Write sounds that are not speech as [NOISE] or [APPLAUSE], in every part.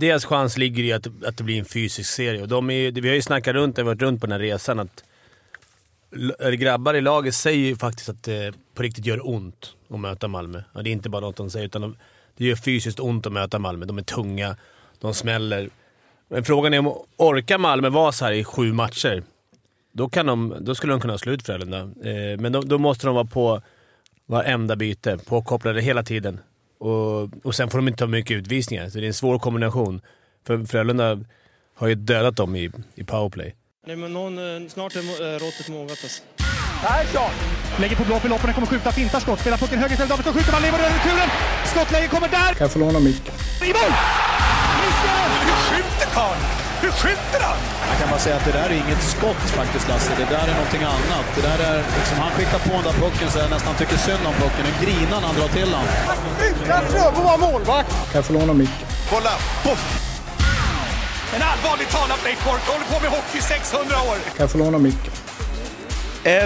deras chans ligger i att, att det blir en fysisk serie. Och de är, vi har ju snackat runt, jag har varit runt på den här resan, att grabbar i laget säger ju faktiskt att det på riktigt gör ont att möta Malmö. Och det är inte bara något de säger, utan de, det gör fysiskt ont att möta Malmö. De är tunga, de smäller. Men frågan är om orkar Malmö vara så här i sju matcher? Då, kan de, då skulle de kunna slå ut Frölunda. Eh, men då, då, måste de vara på varenda byte, påkopplade hela tiden. Och, och sen får de inte ta mycket utvisningar, så det är en svår kombination. För Frölunda har ju dödat dem i, i powerplay. Nej, men någon, eh, snart är eh, råttet mogat alltså. Persson! Lägger på blå för loppen, kommer skjuta, fintar skott, spelar pucken höger istället, Davidsson skjuter, man lever över returen! Skottläge kommer där! Kan jag få låna micken? I mål! Hur skjuter karln? Hur skjuter han? Jag kan bara säga att det där är inget skott faktiskt, Lasse. Det där är någonting annat. Det där är liksom, han skickar på den där pucken så jag nästan tycker synd om pucken. Nu grinar han drar till den. Utan Fröbo var målvakt! Kan jag få låna micken? Kolla! Poff! En allvarligt talad Blake Bork håller på med hockey i 600 år. Kan jag få låna micken?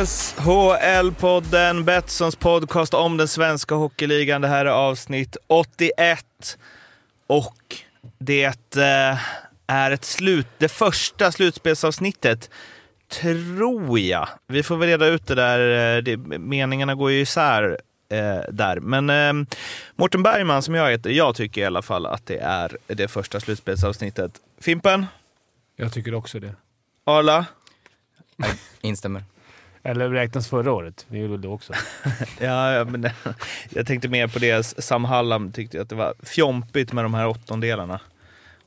SHL-podden, Betssons podcast om den svenska hockeyligan. Det här är avsnitt 81. Och det eh, är ett slut, det första slutspelsavsnittet, tror jag. Vi får väl reda ut det där. Det, meningarna går ju isär eh, där. Men eh, Mårten Bergman, som jag heter, jag tycker i alla fall att det är det första slutspelsavsnittet. Fimpen? Jag tycker också det. Arla? Jag instämmer. Eller räknas förra året? Vi gjorde det också. [LAUGHS] ja, ja, men jag tänkte mer på det. Sam Hallam tyckte att det var fjompigt med de här åttondelarna.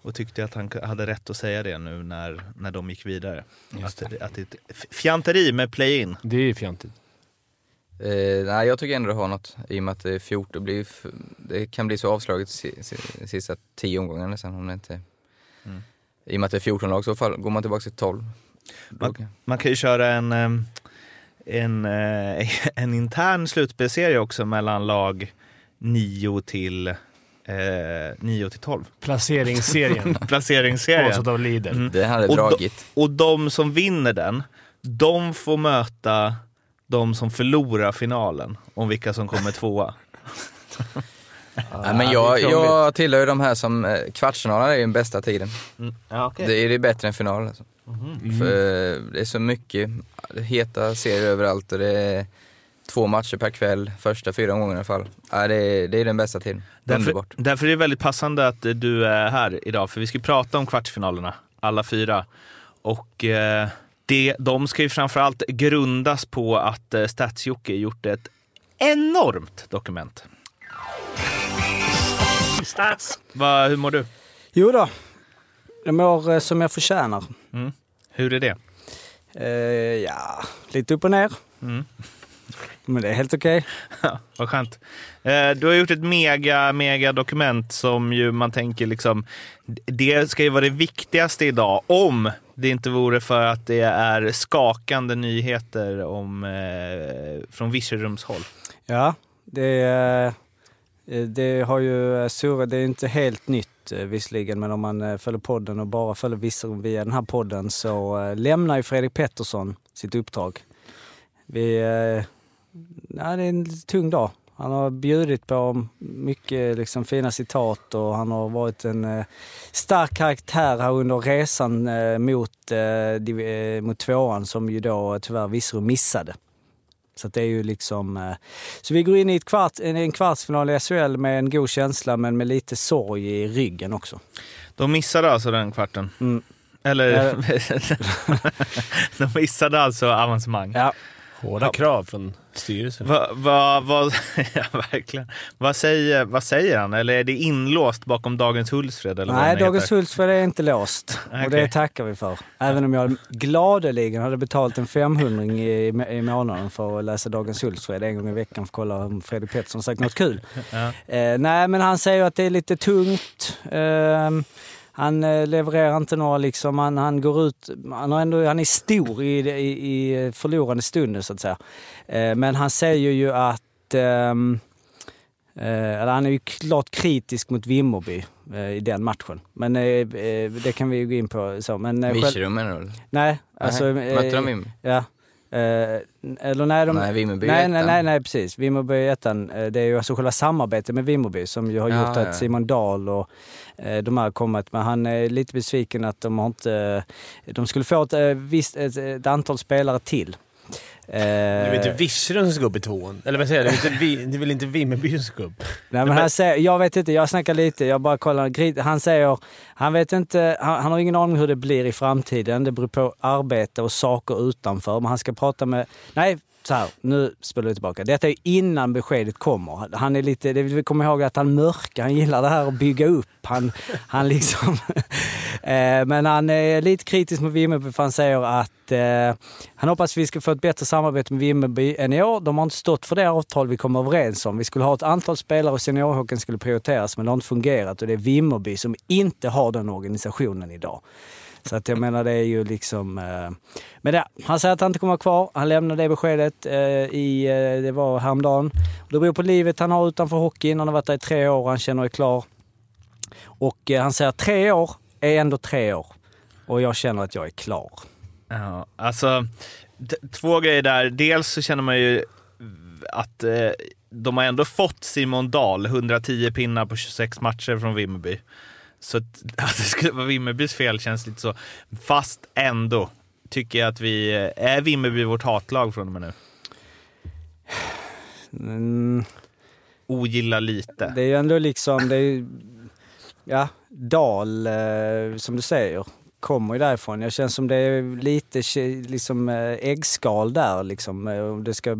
Och tyckte att han hade rätt att säga det nu när, när de gick vidare. Att, det, att det är ett fjanteri med play-in. Det är fjantigt. Eh, nej, jag tycker ändå det har något i och med att det är 14, det, blir, det kan bli så avslaget de sista tio omgångarna nästan om det inte... Mm. I och med att det är 14 lag så fall, går man tillbaka till 12. Man, man kan ju köra en, en, [LAUGHS] en intern slutspelserie också mellan lag 9 till eh, 9 till 12. Placeringsserien. [LAUGHS] Placeringsserien. av Lidl. Mm. Det hade och dragit. De, och de som vinner den, de får möta de som förlorar finalen om vilka som kommer tvåa. ja, men jag, jag tillhör ju de här som, eh, kvartsfinalen är ju den bästa tiden. Mm. Ja, okay. Det är det bättre än final alltså. Mm. För det är så mycket heta serier överallt och det är två matcher per kväll, första fyra gångerna i alla fall. Ja, det, är, det är den bästa tiden. Därför, därför är det väldigt passande att du är här idag, för vi ska prata om kvartsfinalerna, alla fyra. Och eh, det, de ska ju framförallt grundas på att eh, Statsjocke gjort ett enormt dokument. Stats! Va, hur mår du? Jo då, jag mår eh, som jag förtjänar. Mm. Hur är det? Eh, ja, lite upp och ner. Mm. Men det är helt okej. [LAUGHS] Okay. Vad skönt. Eh, du har gjort ett mega, mega dokument som ju man tänker liksom, det ska ju vara det viktigaste idag om det inte vore för att det är skakande nyheter om, eh, från Virserumshåll. Ja, det, eh, det har ju surrat. Det är inte helt nytt visserligen, men om man följer podden och bara följer Virserum via den här podden så lämnar ju Fredrik Pettersson sitt uppdrag. Vi ja, det är en tung dag. Han har bjudit på mycket liksom, fina citat och han har varit en eh, stark karaktär här under resan eh, mot, eh, eh mot tvåan som ju då tyvärr Virserum missade. Så det är ju liksom... Eh, så vi går in i ett kvart, en kvartsfinal i SHL med en god känsla men med lite sorg i ryggen också. De missade alltså den kvarten? Mm. Eller... [LAUGHS] de missade alltså avancemang? Ja. Hårda ja. krav från styrelsen. Va, va, va, [LAUGHS] ja, verkligen. Vad säger, vad säger han? Eller är det inlåst bakom Dagens Hultsfred? Eller Nej, Dagens Hultsfred är inte låst. okay. Och det tackar vi för. Även om jag gladeligen hade betalt en 500 i, i månaden för att läsa Dagens Hultsfred en gång i veckan för att kolla om Fredrik Pettersson sagt något kul. Ja. Eh, nej, men han säger att det är lite tungt. Eh, han eh, levererar inte några liksom, han, han går ut, han, har ändå, han är stor i, i, i förlorande stunden så att säga. Eh, men han säger ju att ehm, Eh, han är ju klart kritisk mot Vimmerby i den matchen. Men det kan vi ju gå in på. Så. Men, Virserum menar du? Nej. Alltså, Mötte de Vimmerby? Ja. Eh, eller nej, de, Nej, Vimmerby nej, nej, nej, nej, precis. Vimmerby ettan. Eh, Det är ju alltså själva samarbetet med Vimmerby som ju har gjort ja. att Simon Dahl och eh, de här kommit. Men han är lite besviken att de har inte... De skulle få ett, visst, ett, ett antal spelare till. Eh, Det är väl inte Virserum som ska upp i tvåan? Eller vad säger jag? Det är, inte, Vi- det är väl inte Vimmerby som ska upp? Nej, men han säger, jag vet inte, jag snackar lite, jag bara kollar. Han säger, han vet inte, han, han har ingen aning hur det blir i framtiden. Det beror på arbete och saker utanför. Men han ska prata med, nej så här, nu spelar vi tillbaka. Detta är innan beskedet kommer. Han är lite, det vi kommer ihåg att han mörkar, han gillar det här att bygga upp. Han, han liksom, [LAUGHS] eh, men han är lite kritisk mot Vimmerby för han säger att eh, han hoppas vi ska få ett bättre samarbete med Vimmerby än i år. De har inte stått för det avtal vi kom överens om. Vi skulle ha ett antal spelare och seniorhockeyn skulle prioriteras, men det har inte fungerat och det är Vimmerby som inte har den organisationen idag. Så att jag menar det är ju liksom... Eh, men det, han säger att han inte kommer vara kvar. Han lämnade det beskedet eh, i, eh, det var häromdagen. Det beror på livet han har utanför hockeyn. Han har varit där i tre år och han känner sig klar. Och eh, han säger att tre år är ändå tre år. Och jag känner att jag är klar. Ja, alltså, två grejer där. Dels så känner man ju att eh, de har ändå fått Simon Dahl, 110 pinnar på 26 matcher från Vimmerby. Så att, [LAUGHS] att det skulle vara Vimmerbys fel känns lite så. Fast ändå tycker jag att vi... eh, Är Vimmerby vårt hatlag från och med nu? Mm, Ogillar lite. det är ju ändå liksom... Det är, ja, Dal, eh, som du säger, kommer ju därifrån. Jag känner som det är lite liksom, eh, äggskal där. Liksom. Eh, om det ska,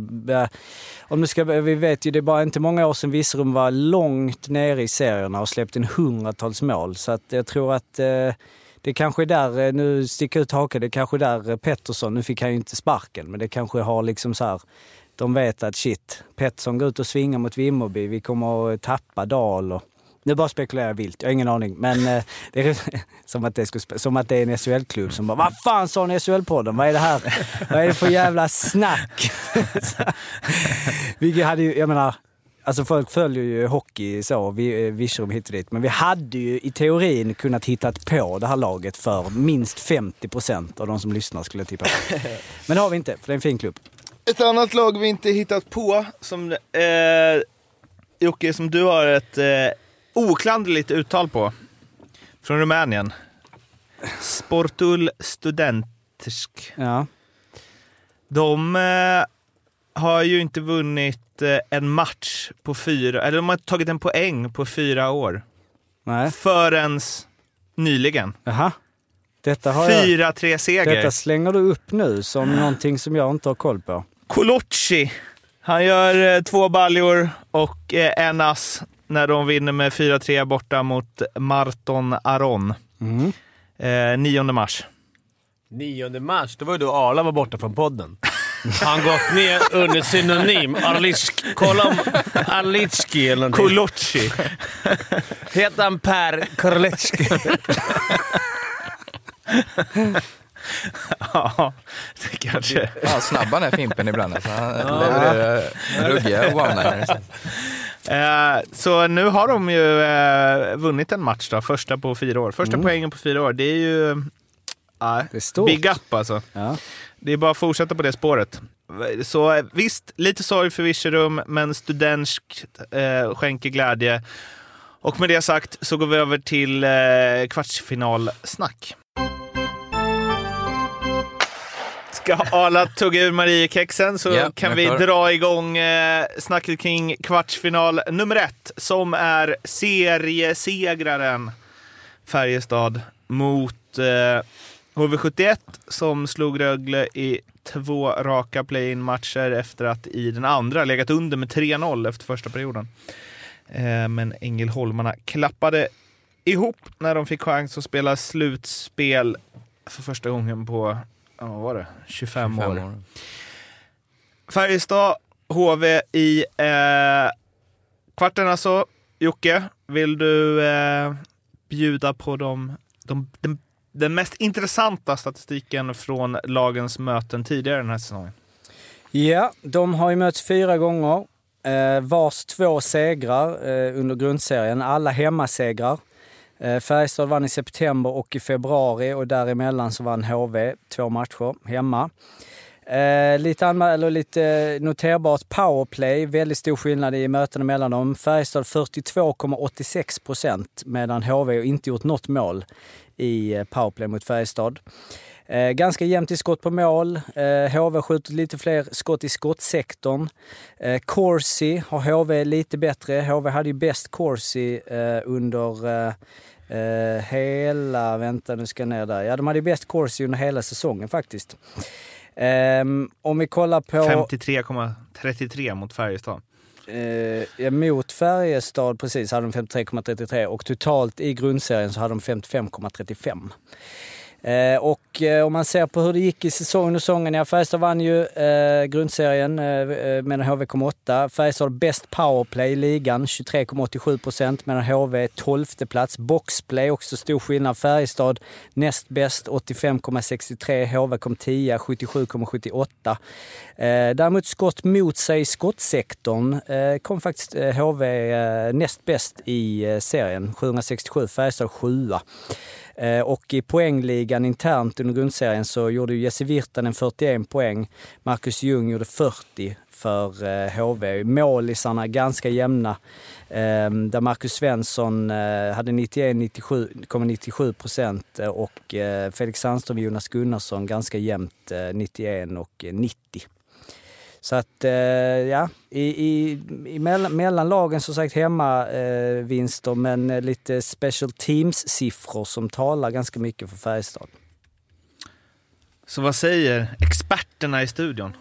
om det ska, vi vet ju, det är bara inte många år sedan Virserum var långt nere i serierna och släppte in hundratals mål. Så att jag tror att eh, det kanske är där, eh, nu sticker ut hakan, det kanske är där Pettersson, nu fick han ju inte sparken, men det kanske har liksom så här, de vet att shit, Pettersson går ut och svingar mot Vimmerby, vi kommer att tappa Dal och nu bara spekulerar jag vilt, jag har ingen aning. Men eh, det är [LAUGHS] som att det, skulle, som att det är en SHL-klubb som bara Vad fan sa ni SHL-podden? Vad är det här? Vad är det för jävla snack? [LAUGHS] Vilket hade ju, jag menar, alltså folk följer ju hockey så, vi, eh, Virserum hit och dit. Men vi hade ju i teorin kunnat hittat på det här laget för minst 50 procent av de som lyssnar skulle jag tippa på. Men det har vi inte, för det är en fin klubb. Ett annat lag vi inte hittat på, som eh, Jocke, som du har ett eh, oklanderligt uttal på. Från Rumänien. Sportul Studentsk. Ja. De eh, har ju inte vunnit eh, en match på fyra, eller de har tagit en poäng på fyra år. Nej. Förrän nyligen. Jaha. Detta har jag... 4-3 seger. Detta slänger du upp nu som någonting som jag inte har koll på. Kolocci. Han gör eh, två baljor och eh, en ass när de vinner med 4-3 borta mot Marton Aron. Mm. Eh, 9 mars. 9 mars, det var ju då Arla var borta från podden. Han gått ner under synonym Arlisk. Kolla om Arlitski eller någonting. Kolocci. Heter han Per Korletski? [LAUGHS] [LAUGHS] ja, det kanske. Ja, snabb han är Fimpen ibland. Alltså. Han levererar ruggiga one-liners. Eh, så nu har de ju eh, vunnit en match då, första på fyra år. Första poängen på fyra år. Det är ju... ja, Det är stort. big up alltså. Ja. Det är bara att fortsätta på det spåret. Så eh, visst, lite sorg för Virserum, men Studensk eh, skänker glädje. Och med det sagt så går vi över till eh, kvartsfinalsnack. Ska Arla tugga ur Mariekexen så Ja, kan vi dra igång eh, snacket kring kvartsfinal nummer ett som är seriesegraren Färjestad mot eh, HV71 som slog Rögle i två raka play-in-matcher efter att i den andra legat under med 3-0 efter första perioden. Eh, men Ängelholmarna klappade ihop när de fick chans att spela slutspel för första gången på ja, vad var det? 25, år. Fem år. Färjestad, HV i eh, kvarten alltså. Jocke, vill du eh, bjuda på de, de, den, den mest intressanta statistiken från lagens möten tidigare den här säsongen? Ja, de har ju mötts fyra gånger. Eh, vars två segrar eh, under grundserien, alla hemmasegrar. Eh, Färjestad vann i september och i februari och däremellan så vann HV två matcher hemma. Eh, lite, anma- eller lite eh, noterbart powerplay, väldigt stor skillnad i mötena mellan dem. Färjestad 42,86 procent medan HV inte gjort något mål i eh, powerplay mot Färjestad. Eh, ganska jämnt i skott på mål. Eh, HV skjuter lite fler skott i skottsektorn. Eh, Corsi har HV lite bättre. HV hade ju bäst Corsi eh, under eh, eh, hela... Vänta, nu ska jag ner där. Ja, de hade ju bäst Corsi under hela säsongen faktiskt. Ehm, om vi kollar på... 53,33 mot Färjestad. Eh, ja, mot Färjestad precis hade de 53,33 och totalt i grundserien så hade de 55,35. Eh, och eh, om man ser på hur det gick i säsongen och säsongen, ja Färjestad vann ju eh, grundserien eh, eh, medan HV kom åtta. Färjestad har bäst powerplay i ligan, 23,87 procent medan HV är 12 plats. Boxplay också stor skillnad. Färjestad näst bäst, 85,63. HV kom 10, 77,78. Eh, däremot skott mot sig i skottsektorn eh, kom faktiskt eh, HV eh, näst bäst i eh, serien, 767. Färjestad 7. Eh, och i poängligan internt under grundserien så gjorde ju Jesse Virtanen 41 poäng. Marcus Ljung gjorde 40 för eh, HV. Målisarna ganska jämna. Eh, där Marcus Svensson hade 91,97 procent och Felix Sandström och Jonas Gunnarsson ganska jämnt 91 och 90. Så att eh, ja, i, i, i mellan, mellan lagen som sagt hemma eh, vinster men eh, lite special teams-siffror som talar ganska mycket för Färjestad. Så vad säger experterna i studion?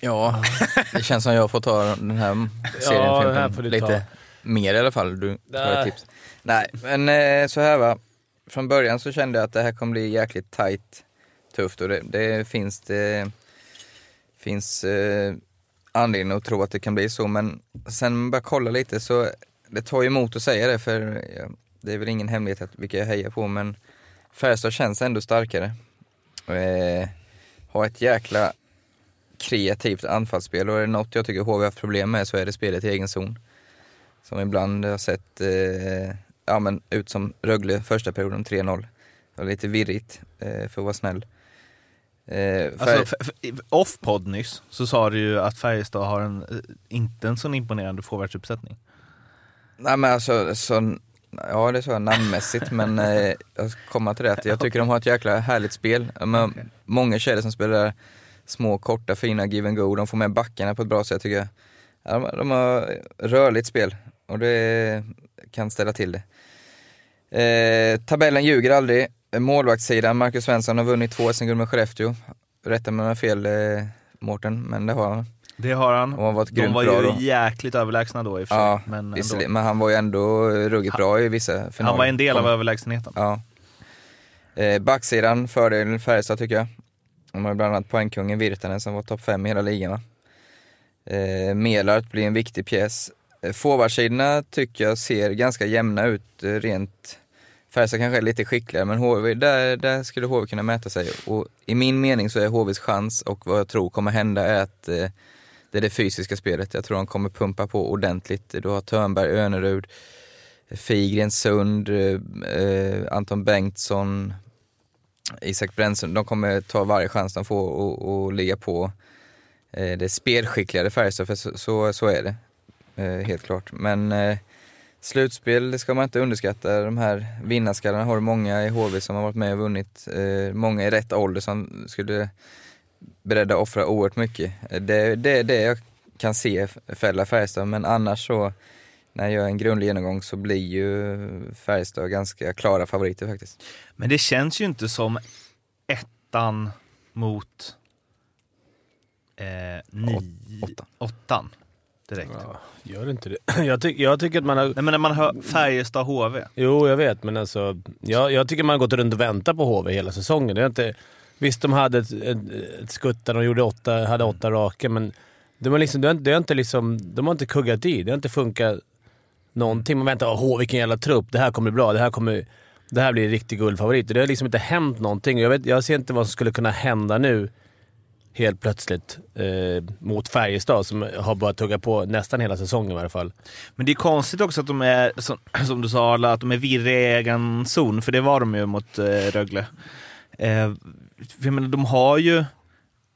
Ja, det känns som jag får ta den här serien Ja, Fimpen, den här får du lite ta. mer i alla fall. Du Nej. tips. Nej, men eh, så här va. Från början så kände jag att det här kommer bli jäkligt tight, tufft och det, det finns det finns eh, anledning att tro att det kan bli så men sen bara man börjar kolla lite så det tar ju emot att säga det för ja, det är väl ingen hemlighet att vilka jag hejar på men Färjestad känns ändå starkare. Eh, har ett jäkla kreativt anfallsspel och är det något jag tycker HV har haft problem med så är det spelet i egen zon. Som ibland har sett eh, ja, men ut som Rögle första perioden, 3-0. Det var lite virrigt, eh, för att vara snäll. Eh, Alltså, off-podd nyss så sa du ju att Färjestad har en, eh, inte en så imponerande forwardsuppsättning. Nej men alltså, så, ja det sa jag namnmässigt men eh, jag komma till det jag tycker de har ett jäkla härligt spel. Men, Många tjejer som spelar små, korta, fina give and go, de får med backarna på ett bra sätt tycker jag. Ja, de, de har rörligt spel och det kan ställa till det. Eh, tabellen ljuger aldrig. Målvaktssidan, Marcus Svensson har vunnit två SM-guld med Skellefteå. Rätta mig om jag har fel eh, Mårten, men det har han. Det har han. Och har varit De var ju då. jäkligt överlägsna då i och för sig. Ja, men, ändå. men han var ju ändå ruggigt bra i vissa finaler. han var en del av överlägsenheten. Ja. Eh, backsidan, fördel Färjestad tycker jag. De har bland annat poängkungen Virtanen som var topp fem i hela ligan. Va? Eh, Melart blir en viktig pjäs. Eh, Forwardsidorna tycker jag ser ganska jämna ut eh, rent Färjestad kanske är lite skickligare men HV, där, där skulle HV kunna mäta sig. Och i min mening så är HVs chans och vad jag tror kommer hända är att eh, det är det fysiska spelet. Jag tror de kommer pumpa på ordentligt. Du har Törnberg, Önerud, Figren, Sund, eh, Anton Bengtsson, Isak Brännström. De kommer ta varje chans de får och, och ligga på. Eh, det är spelskickligare Färjestad, för så, så, så är det. Eh, helt klart. Men eh, slutspel, det ska man inte underskatta. De här vinnarskallarna har många i HV som har varit med och vunnit. Eh, många i rätt ålder som skulle beredda att offra oerhört mycket. Eh, Det, det är det jag kan se fälla Färjestad, men annars så när jag gör en grundlig genomgång så blir ju Färjestad ganska klara favoriter faktiskt. Men det känns ju inte som ettan mot eh, ni, åttan. åttan direkt. Ja, gör inte det. [CLEARS THROAT] Jag, tyck, jag tycker att man har... Nej, men när man hör Färjestad HV. Jo, jag vet, men alltså... Jag, jag tycker man har gått runt och väntat på HV hela säsongen. Det är inte, visst, de hade ett, ett, ett skutt där de gjorde åtta, hade åtta raka, men de har, liksom, det har, inte- det har inte liksom, de har inte kuggat i. Det har inte funkat någonting. Man väntar, åh vilken jävla trupp, det här kommer bli bra, det här, kommer, det här blir en riktig guldfavorit. Det har liksom inte hänt någonting. Jag, vet, jag ser inte vad som skulle kunna hända nu helt plötsligt eh, mot Färjestad som har börjat tugga på nästan hela säsongen i alla fall. Men det är konstigt också att de är, som, som du sa Arla, att de är virriga i egen zon, för det var de ju mot eh, Rögle. Eh, jag menar, de har ju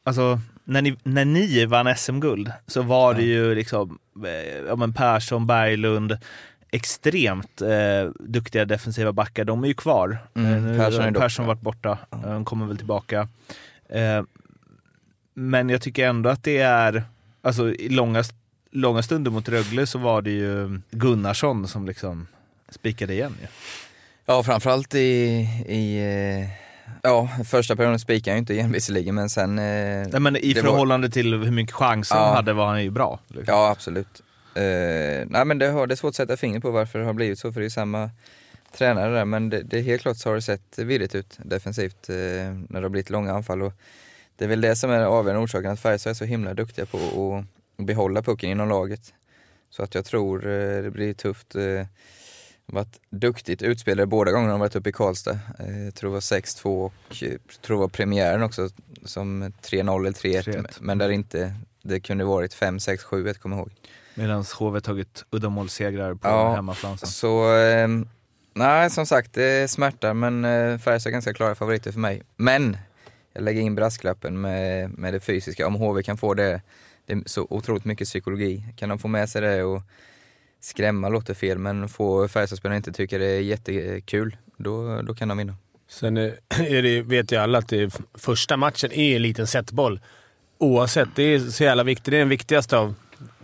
alltså, när ni, när ni vann SM-guld så var det ju liksom eh, ja, men Persson, Berglund, extremt eh, duktiga defensiva backar. De är ju kvar. Mm, Eh, nu Persson har varit borta, han kommer väl tillbaka. Eh, men jag tycker ändå att det är, alltså i långa, långa stunder mot Rögle så var det ju Gunnarsson som liksom spikade igen ju. Ja, framförallt i, i eh, ja, första perioden spikade han ju inte igen visserligen, men sen... eh, Nej, men I det var- förhållande till hur mycket chanser han Ja. hade var han ju bra. Liksom. Ja, absolut. Eh, nej men det, har, det är svårt att sätta fingret på varför det har blivit så, för det är samma tränare där, men det, det är helt klart så har det sett virrigt ut defensivt eh, när det har blivit långa anfall. Och det är väl det som är avgörande orsaken, att Färjestad är så himla duktiga på att, behålla pucken inom laget. Så att jag tror eh, det blir tufft. Eh, varit duktigt utspelare båda gångerna de varit uppe i Karlstad. Eh, jag tror det var 6-2 och eh, tror det var premiären också som 3-0 eller 3-1. 3-1. Men där inte, det kunde varit 5-6-7-1 kommer jag ihåg. Medan HV tagit uddamålssegrar på Ja, hemmaplan. Så, eh, nej som sagt det smärtar men eh, Färjestad är ganska klara favoriter för mig. Men lägger in brasklappen med, med det fysiska. Om HV kan få det, det är så otroligt mycket psykologi. Kan de få med sig det och skrämma låter fel men få Färjestadspelarna inte tycker det är jättekul, då, då kan de vinna. Sen är är det, vet ju alla att det, första matchen är en liten setboll. Oavsett. Det är så jävla viktigt. Det är den viktigaste av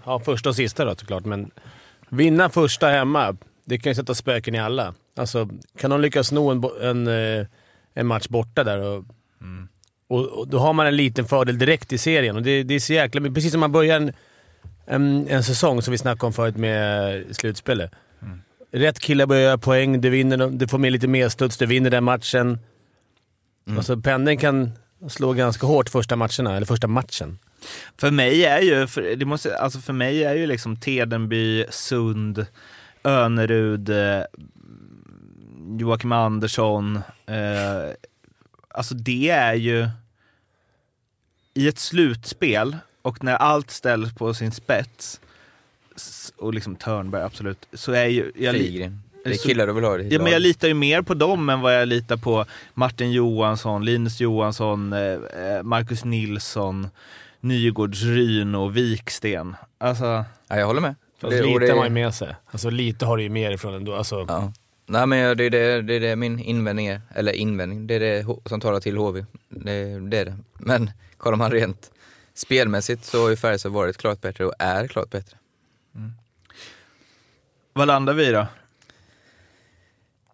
ja, första och sista då såklart, men vinna första hemma, det kan ju sätta spöken i alla. Alltså, kan de lyckas sno en, en, eh, en match borta där och, och, och då har man en liten fördel direkt i serien. Och det, det är så jäkla Precis som man börjar en, en, en säsong, som vi snackade om förut med slutspelet. Rätt killar börjar göra poäng, du, vinner, du får med lite medstuds, du vinner den matchen. Alltså pendeln kan slå ganska hårt första matcherna, eller första matchen. För mig är ju, för, det måste, alltså för mig är ju liksom Tedenby, Sund, Önerud, eh, Joakim Andersson. Eh, alltså det är ju i ett slutspel och när allt ställs på sin spets och liksom Törnberg absolut, så är ju... Jag, Fligren. Det är killar du vill ha ditt Ja, men jag litar ju mer på dem än vad jag litar på Martin Johansson, Linus Johansson, eh, eh, Marcus Nilsson, Nygårds, Ryn och Viksten. Alltså, Ja, jag håller med. Fast Det- och lite det- har man ju med sig. Alltså lite har du ju med ifrån ändå. Alltså, Ja. Nej men det är det, det är det min invändning är, eller invändning, det är det som talar till HV. Det, det är det. Men kollar man rent spelmässigt så har ju Färjestad varit klart bättre och är klart bättre. vad landar vi då?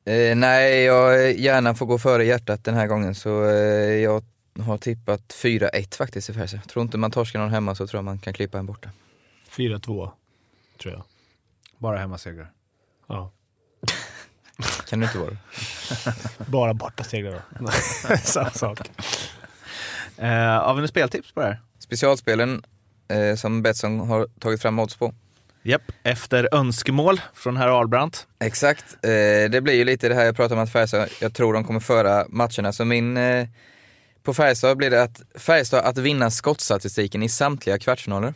Eh, nej, jag gärna får gå före hjärtat den här gången så eh, jag har tippat 4-1 faktiskt i Färjestad. Tror inte man torskar någon hemma så tror jag man kan klippa en borta. 4-2, tror jag. Bara hemmasegrar. Ja. Kan det inte vara? [LAUGHS] Bara borta segrar då. [LAUGHS] Samma sak. Eh, har vi några speltips på det här? Specialspelen eh, som Betsson har tagit fram odds på. Japp, efter önskemål från herr Ahlbrandt. Exakt. Eh, det blir ju lite det här jag pratade om att Färjestad, jag tror de kommer föra matcherna. Så min, eh, på Färjestad blir det att Färjestad att vinna skottstatistiken i samtliga kvartsfinaler.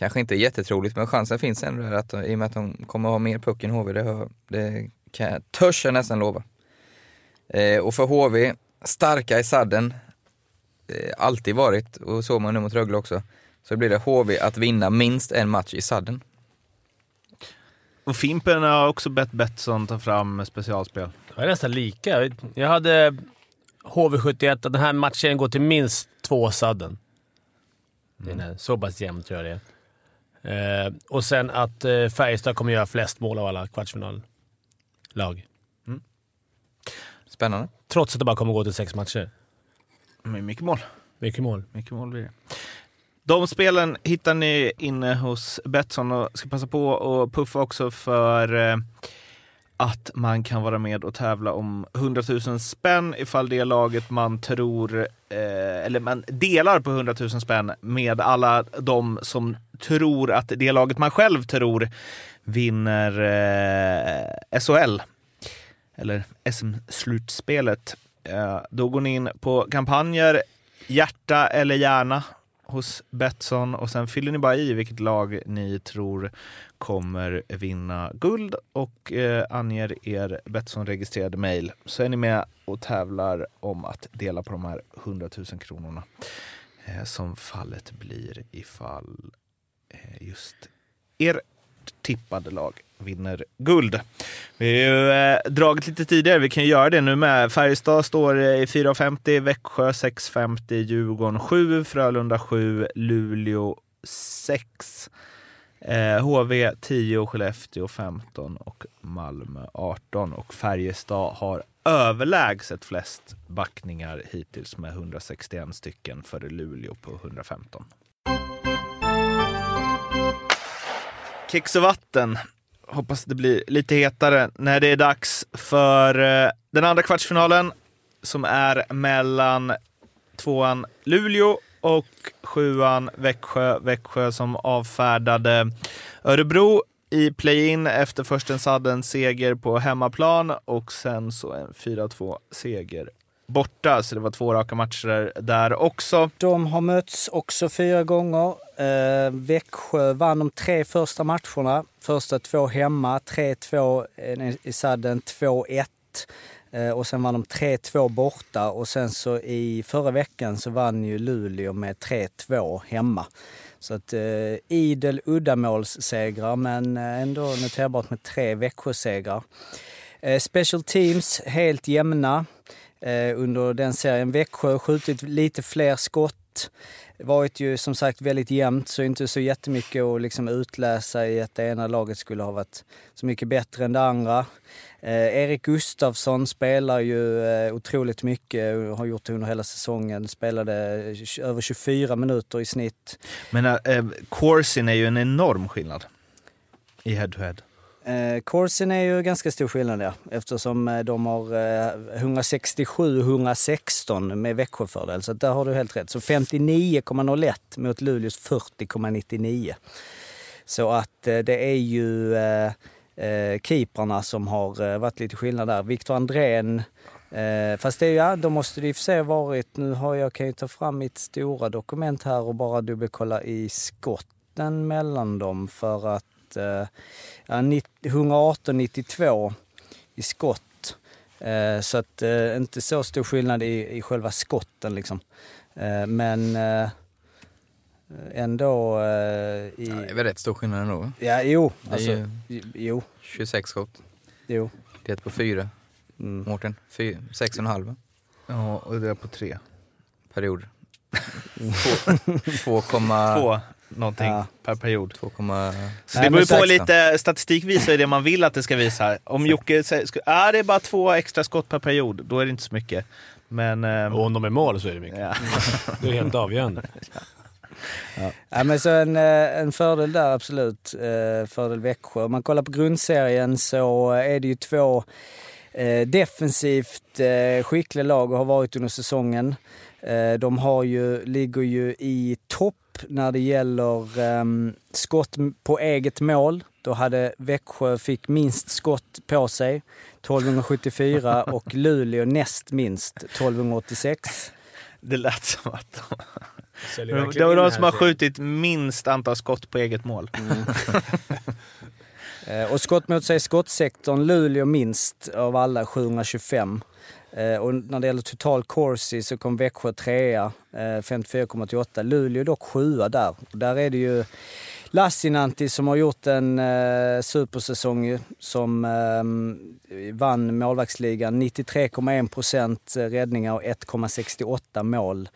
Kanske inte jättetroligt, men chansen finns ändå där att i och med att de kommer ha mer puck än HV, det, det kan törs jag nästan lova. Eh, och för HV, starka i sadden, eh, alltid varit, och så man nu mot Rögle också, så blir det HV att vinna minst en match i sadden. Och Fimpen har också bett Betsson ta fram specialspel. Det är nästan lika. Jag hade HV71 att den här matchen går till minst två sadden. Det är så pass jämnt tror jag det är. Eh, och sen att eh, Färjestad kommer göra flest mål av alla kvartsfinallag. Spännande. Trots att det bara kommer gå till sex matcher. Men mycket mål. Mycket mål. Mycket mål blir det. De spelen hittar ni inne hos Betsson och ska passa på och puffa också för eh, att man kan vara med och tävla om 100 000 spänn ifall det laget man tror, eh, eller man delar på 100 000 spänn med alla de som tror att det laget man själv tror vinner eh, SHL eller SM-slutspelet. Eh, då går ni in på kampanjer, hjärta eller hjärna hos Betsson och sen fyller ni bara i vilket lag ni tror kommer vinna guld och eh, anger er Betsson-registrerade mejl så är ni med och tävlar om att dela på de här 100 000 kronorna eh, som fallet blir ifall eh, just er tippade lag vinner guld. Vi har ju eh, dragit lite tidigare, vi kan ju göra det nu med. Färjestad står eh, i 4,50, Växjö 6,50, Djurgården 7, Frölunda 7, Luleå 6. Eh, HV 10, Skellefteå 15 och Malmö 18. Och Färjestad har överlägset flest backningar hittills med 161 stycken före Luleå på 115. Kex och vatten. Hoppas det blir lite hetare när det är dags för eh, den andra kvartsfinalen som är mellan tvåan Luleå och sjuan Växjö. Växjö som avfärdade Örebro i play-in efter först en sadden seger på hemmaplan och sen så en 4-2 seger borta. Så det var två raka matcher där också. De har mötts också fyra gånger. Eh, Växjö vann de tre första matcherna. Första två hemma, 3-2 eh, i sadden, 2-1. Eh, och sen vann de 3-2 borta och sen så i förra veckan så vann ju Luleå med 3-2 hemma. Så att eh, idel uddamålssegrar men eh, ändå noterbart med tre Växjösegrar. Eh, special teams helt jämna Eh, under den serien. Växjö har skjutit lite fler skott. Varit ju som sagt väldigt jämnt, så inte så jättemycket att liksom utläsa i att det ena laget skulle ha varit så mycket bättre än det andra. Eh, Erik Gustafsson spelar ju eh, otroligt mycket och har gjort det under hela säsongen. Spelade eh, över 24 minuter i snitt. Men eh, eh Corsin är ju en enorm skillnad i head-to-head. Eh, Corsin är ju ganska stor skillnad ja, eftersom eh, de har eh, 167-116 med Växjöfördel. Så där har du helt rätt. Så 59,01 mot Luleås 40,99. Så att eh, det är ju eh, eh, keeprarna som har eh, varit lite skillnad där. Viktor Andrén Eh, fast det, ja, då måste det i och för sig ha varit, nu har jag, kan jag ta fram mitt stora dokument här och bara dubbelkolla i skotten mellan dem för att eh, ja, 118-92 i skott. Eh, så att eh, inte så stor skillnad i, i själva skotten liksom. Eh, men eh, ändå... Eh, i, Ja, det är väl rätt stor skillnad ändå? ja, jo. Alltså, ju jo, 26 skott. jo. Det är på fyra. Mm. Mårten, Fy- sex och en halv Ja, och det är på tre. period. [LAUGHS] Två- 2,... Två någonting Ja. per period. 2,... Så Nej, det beror på sex då. lite, statistik visar ju det man vill att det ska visa. Om Jocke säger, är det är bara två extra skott per period, då är det inte så mycket. Men... ehm, Och om de är mål så är det mycket. ja. [LAUGHS] Det är helt avgörande. Ja, men så en, eh, en fördel där absolut. Eh, Fördel Växjö. Om man kollar på grundserien så är det ju två eh, defensivt skickliga lag och har varit under säsongen. De har ju, ligger ju i topp när det gäller ehm, skott på eget mål. Då hade Växjö fick minst skott på sig, 1274 [LAUGHS] och Luleå näst minst, 1286. Det lät som att de, det var de som har skjutit minst antal skott på eget mål. [LAUGHS] Eh, Och skott mot sig skottsektorn, Luleå minst av alla, 725. Eh, Och när det gäller total corsi så kom Växjö trea, eh, 54,88. Luleå dock sjua där. Och där är det ju Lassinantti som har gjort en eh, supersäsong ju, som eh, vann målvaktsligan. 93,1 procent eh, räddningar och 1,68 mål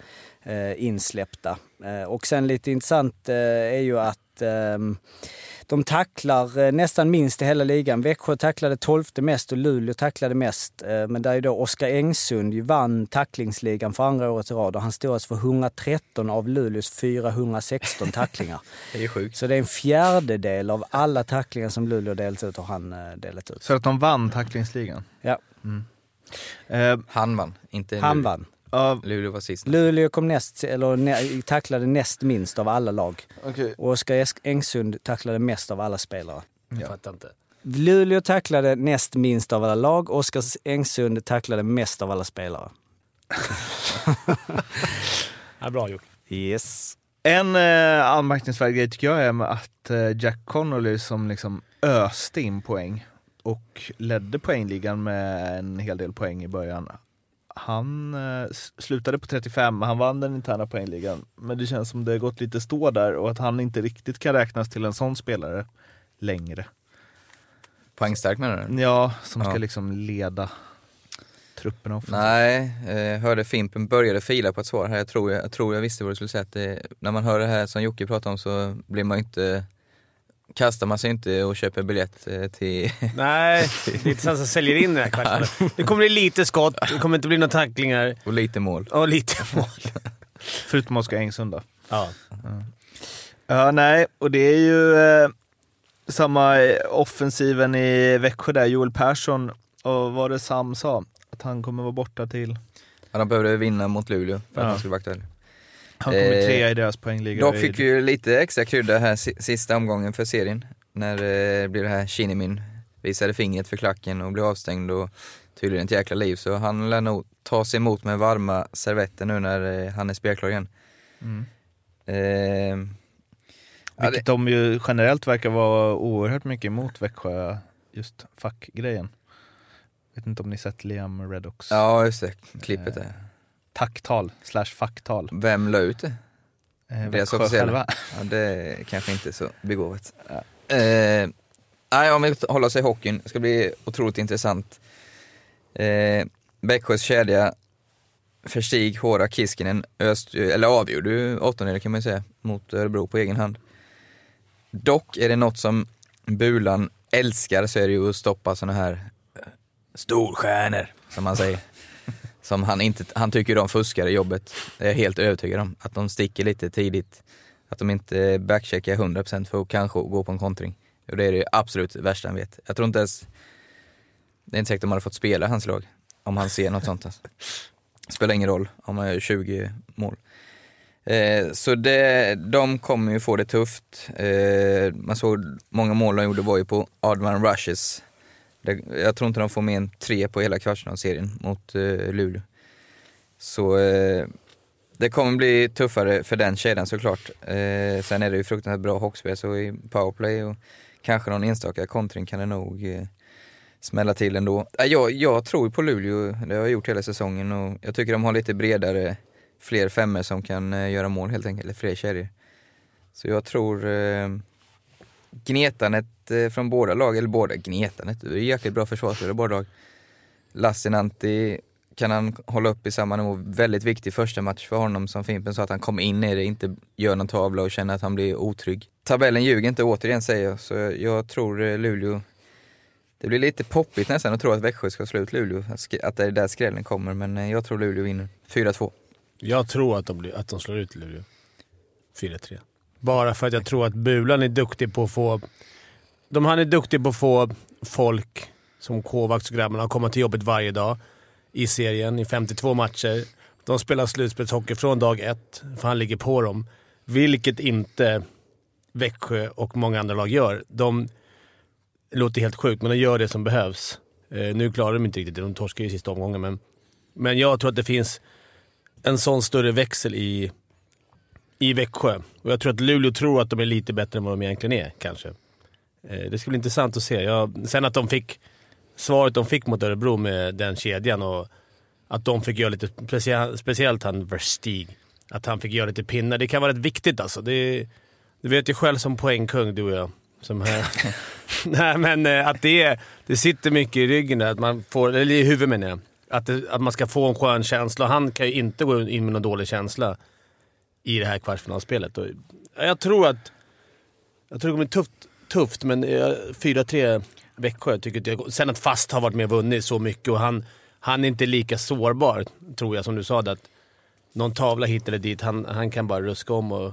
eh, insläppta. Eh, och sen lite intressant eh, är ju att eh, de tacklar eh, nästan minst i hela ligan. Växjö tacklade 12 mest och Luleå tacklade mest. Eh, Men där är då Oskar Engsund ju vann tacklingsligan för andra året i rad och han stod alltså för 113 av Luleås 416 tacklingar. [LAUGHS] Det är sjukt. Så det är en fjärdedel av alla tacklingar som Luleå delat ut har han eh, delat ut. Så att de vann tacklingsligan. Ja, Eh, Han vann, inte han Luleå. vann. Av, Luleå var sist. Luleå kom näst, eller nä- tacklade näst minst av alla lag. okay. Och Oskar Engsund tacklade mest av alla spelare. Jag fattar inte. Luleå tacklade näst minst av alla lag. Oskar Engsund tacklade mest av alla spelare. [LAUGHS] Ja, bra Jocke. Yes. En eh, anmärkningsvärd grej tycker jag är att eh, Jack Connolly som liksom öste in poäng och ledde poängligan med en hel del poäng i början. Han eh, slutade på 35, han vann den interna poängligan. Men det känns som det gått lite stå där och att han inte riktigt kan räknas till en sån spelare längre. Poängstark menar du? Ja, som ska Ja. liksom leda trupperna offensivt. Nej, eh, hörde Fimpen började fila på ett svar här. Jag tror jag, jag, tror jag visste vad du skulle säga. Det, när man hör det här som Jocke pratade om så blir man ju inte kastar man sig inte och köper biljett eh, till... [LAUGHS] Nej, [LAUGHS] det är inte så som säljer in den här kvarten. Det kommer bli lite skott, det kommer inte bli några tacklingar. och lite mål. Och lite mål. [LAUGHS] Förutom Oskar Engsund då. Ja. Ja, nej, och det är ju eh, samma offensiven i Växjö där. Joel Persson, och vad det Sam sa, att han kommer vara borta till... Ja, de behövde vinna mot Luleå för att Ja. han skulle vara aktuell. Han kommer Eh, trea i deras poängliga. Dock fick ju lite extra krydda här si- sista omgången för serien. När det blev det här Shinnimin visade fingret för klacken och blev avstängd och tydligen ett jäkla liv. Så han lär nog ta sig emot med varma servetter nu när eh, han är spelklar igen. Mm. Eh, ja, Vilket de ju generellt verkar vara oerhört mycket emot Växjö, just fackgrejen. Vet inte om ni sett Liam Reddocks ja, just det. Klippet där. Tacktal slash facktal. Vem la ut det? Eh, Deras officiella. Ja, det är kanske inte så begåvat. [LAUGHS] Eh, nej, om vi håller oss i hockeyn, det ska bli otroligt intressant. Eh, Växjös kedja Verstig, Hora, Kiskinen öst, eller avgjorde ju åttondelen kan man ju säga, mot Örebro på egen hand. Dock är det något som Bulan älskar så är det ju att stoppa såna här eh, storstjärnor, som man säger. Som han inte, han tycker de fuskar i jobbet, det är jag helt övertygad om. Att de sticker lite tidigt, att de inte backcheckar 100% för att kanske gå på en kontring. Och det är det absolut värsta han vet. Jag tror inte ens, det är inte säkert de hade fått spela i hans lag, om han ser något sånt. Alltså. Spelar ingen roll om man gör 20 mål. Eh, så det, de kommer ju få det tufft. Eh, man såg många mål de gjorde var ju på Adman Rushes. Jag tror inte de får mer än tre på hela kvartsfinalserien mot eh, Luleå. Så eh, det kommer bli tuffare för den kedjan såklart. Eh, sen är det ju fruktansvärt bra hockeyspel, så i powerplay och kanske någon enstaka kontring kan det nog eh, smälla till ändå. Eh, Jag, jag tror ju på Luleå, det har jag gjort hela säsongen och jag tycker de har lite bredare, fler femmor som kan eh, göra mål helt enkelt, eller fler kedjor. Så jag tror eh, gnetandet Eh, från båda lag, eller båda gnetandet, det är jäkligt bra försvarsspelare båda lag. Lassinantti kan han hålla upp i samma nivå. Väldigt viktig första match för honom som Fimpen sa, att han kommer in i det, inte gör någon tavla och känner att han blir otrygg. Tabellen ljuger inte återigen säger jag, så jag tror eh, Luleå det blir lite poppigt nästan att tro att Växjö ska slå ut Luleå, att det är där skrällen kommer, men eh, jag tror Luleå vinner. 4-2. Jag tror att de, blir, att de slår ut Luleå. 4-3. Bara för att jag tror att Bulan är duktig på att få... De, han är duktig på att få folk som Kovacs och grabbarna att komma till jobbet varje dag i serien i 52 matcher. De spelar slutspelshockey från dag ett, för han ligger på dem. Vilket inte Växjö och många andra lag gör. De det låter helt sjukt, men de gör det som behövs. Eh, nu klarar de inte riktigt det. De torskar ju i sista omgången, men, men jag tror att det finns en sån större växel i, i Växjö. Och jag tror att Luleå tror att de är lite bättre än vad de egentligen är, kanske. Eh, det ska bli intressant att se. Jag, sen att de fick svaret de fick mot Örebro med den kedjan och att de fick göra lite, speciellt, speciellt han Verstig, att han fick göra lite pinnar. Det kan vara rätt viktigt alltså. Det, du vet ju själv som poängkung, du och jag. Som här. [LAUGHS] [LAUGHS] Nej, men eh, att det, är, det sitter mycket i ryggen där, att man får, eller i huvudet menar jag. Att, det, att man ska få en skön känsla. Han kan ju inte gå in med någon dålig känsla i det här kvartsfinalspelet. Och jag tror att jag tror det kommer bli tufft, tufft men eh, 4-3 Växjö. Jag tycker jag, sen att Fast har varit med och vunnit så mycket och han, han är inte lika sårbar, tror jag, som du sa. Att någon tavla hit eller dit, han, han kan bara ruska om och...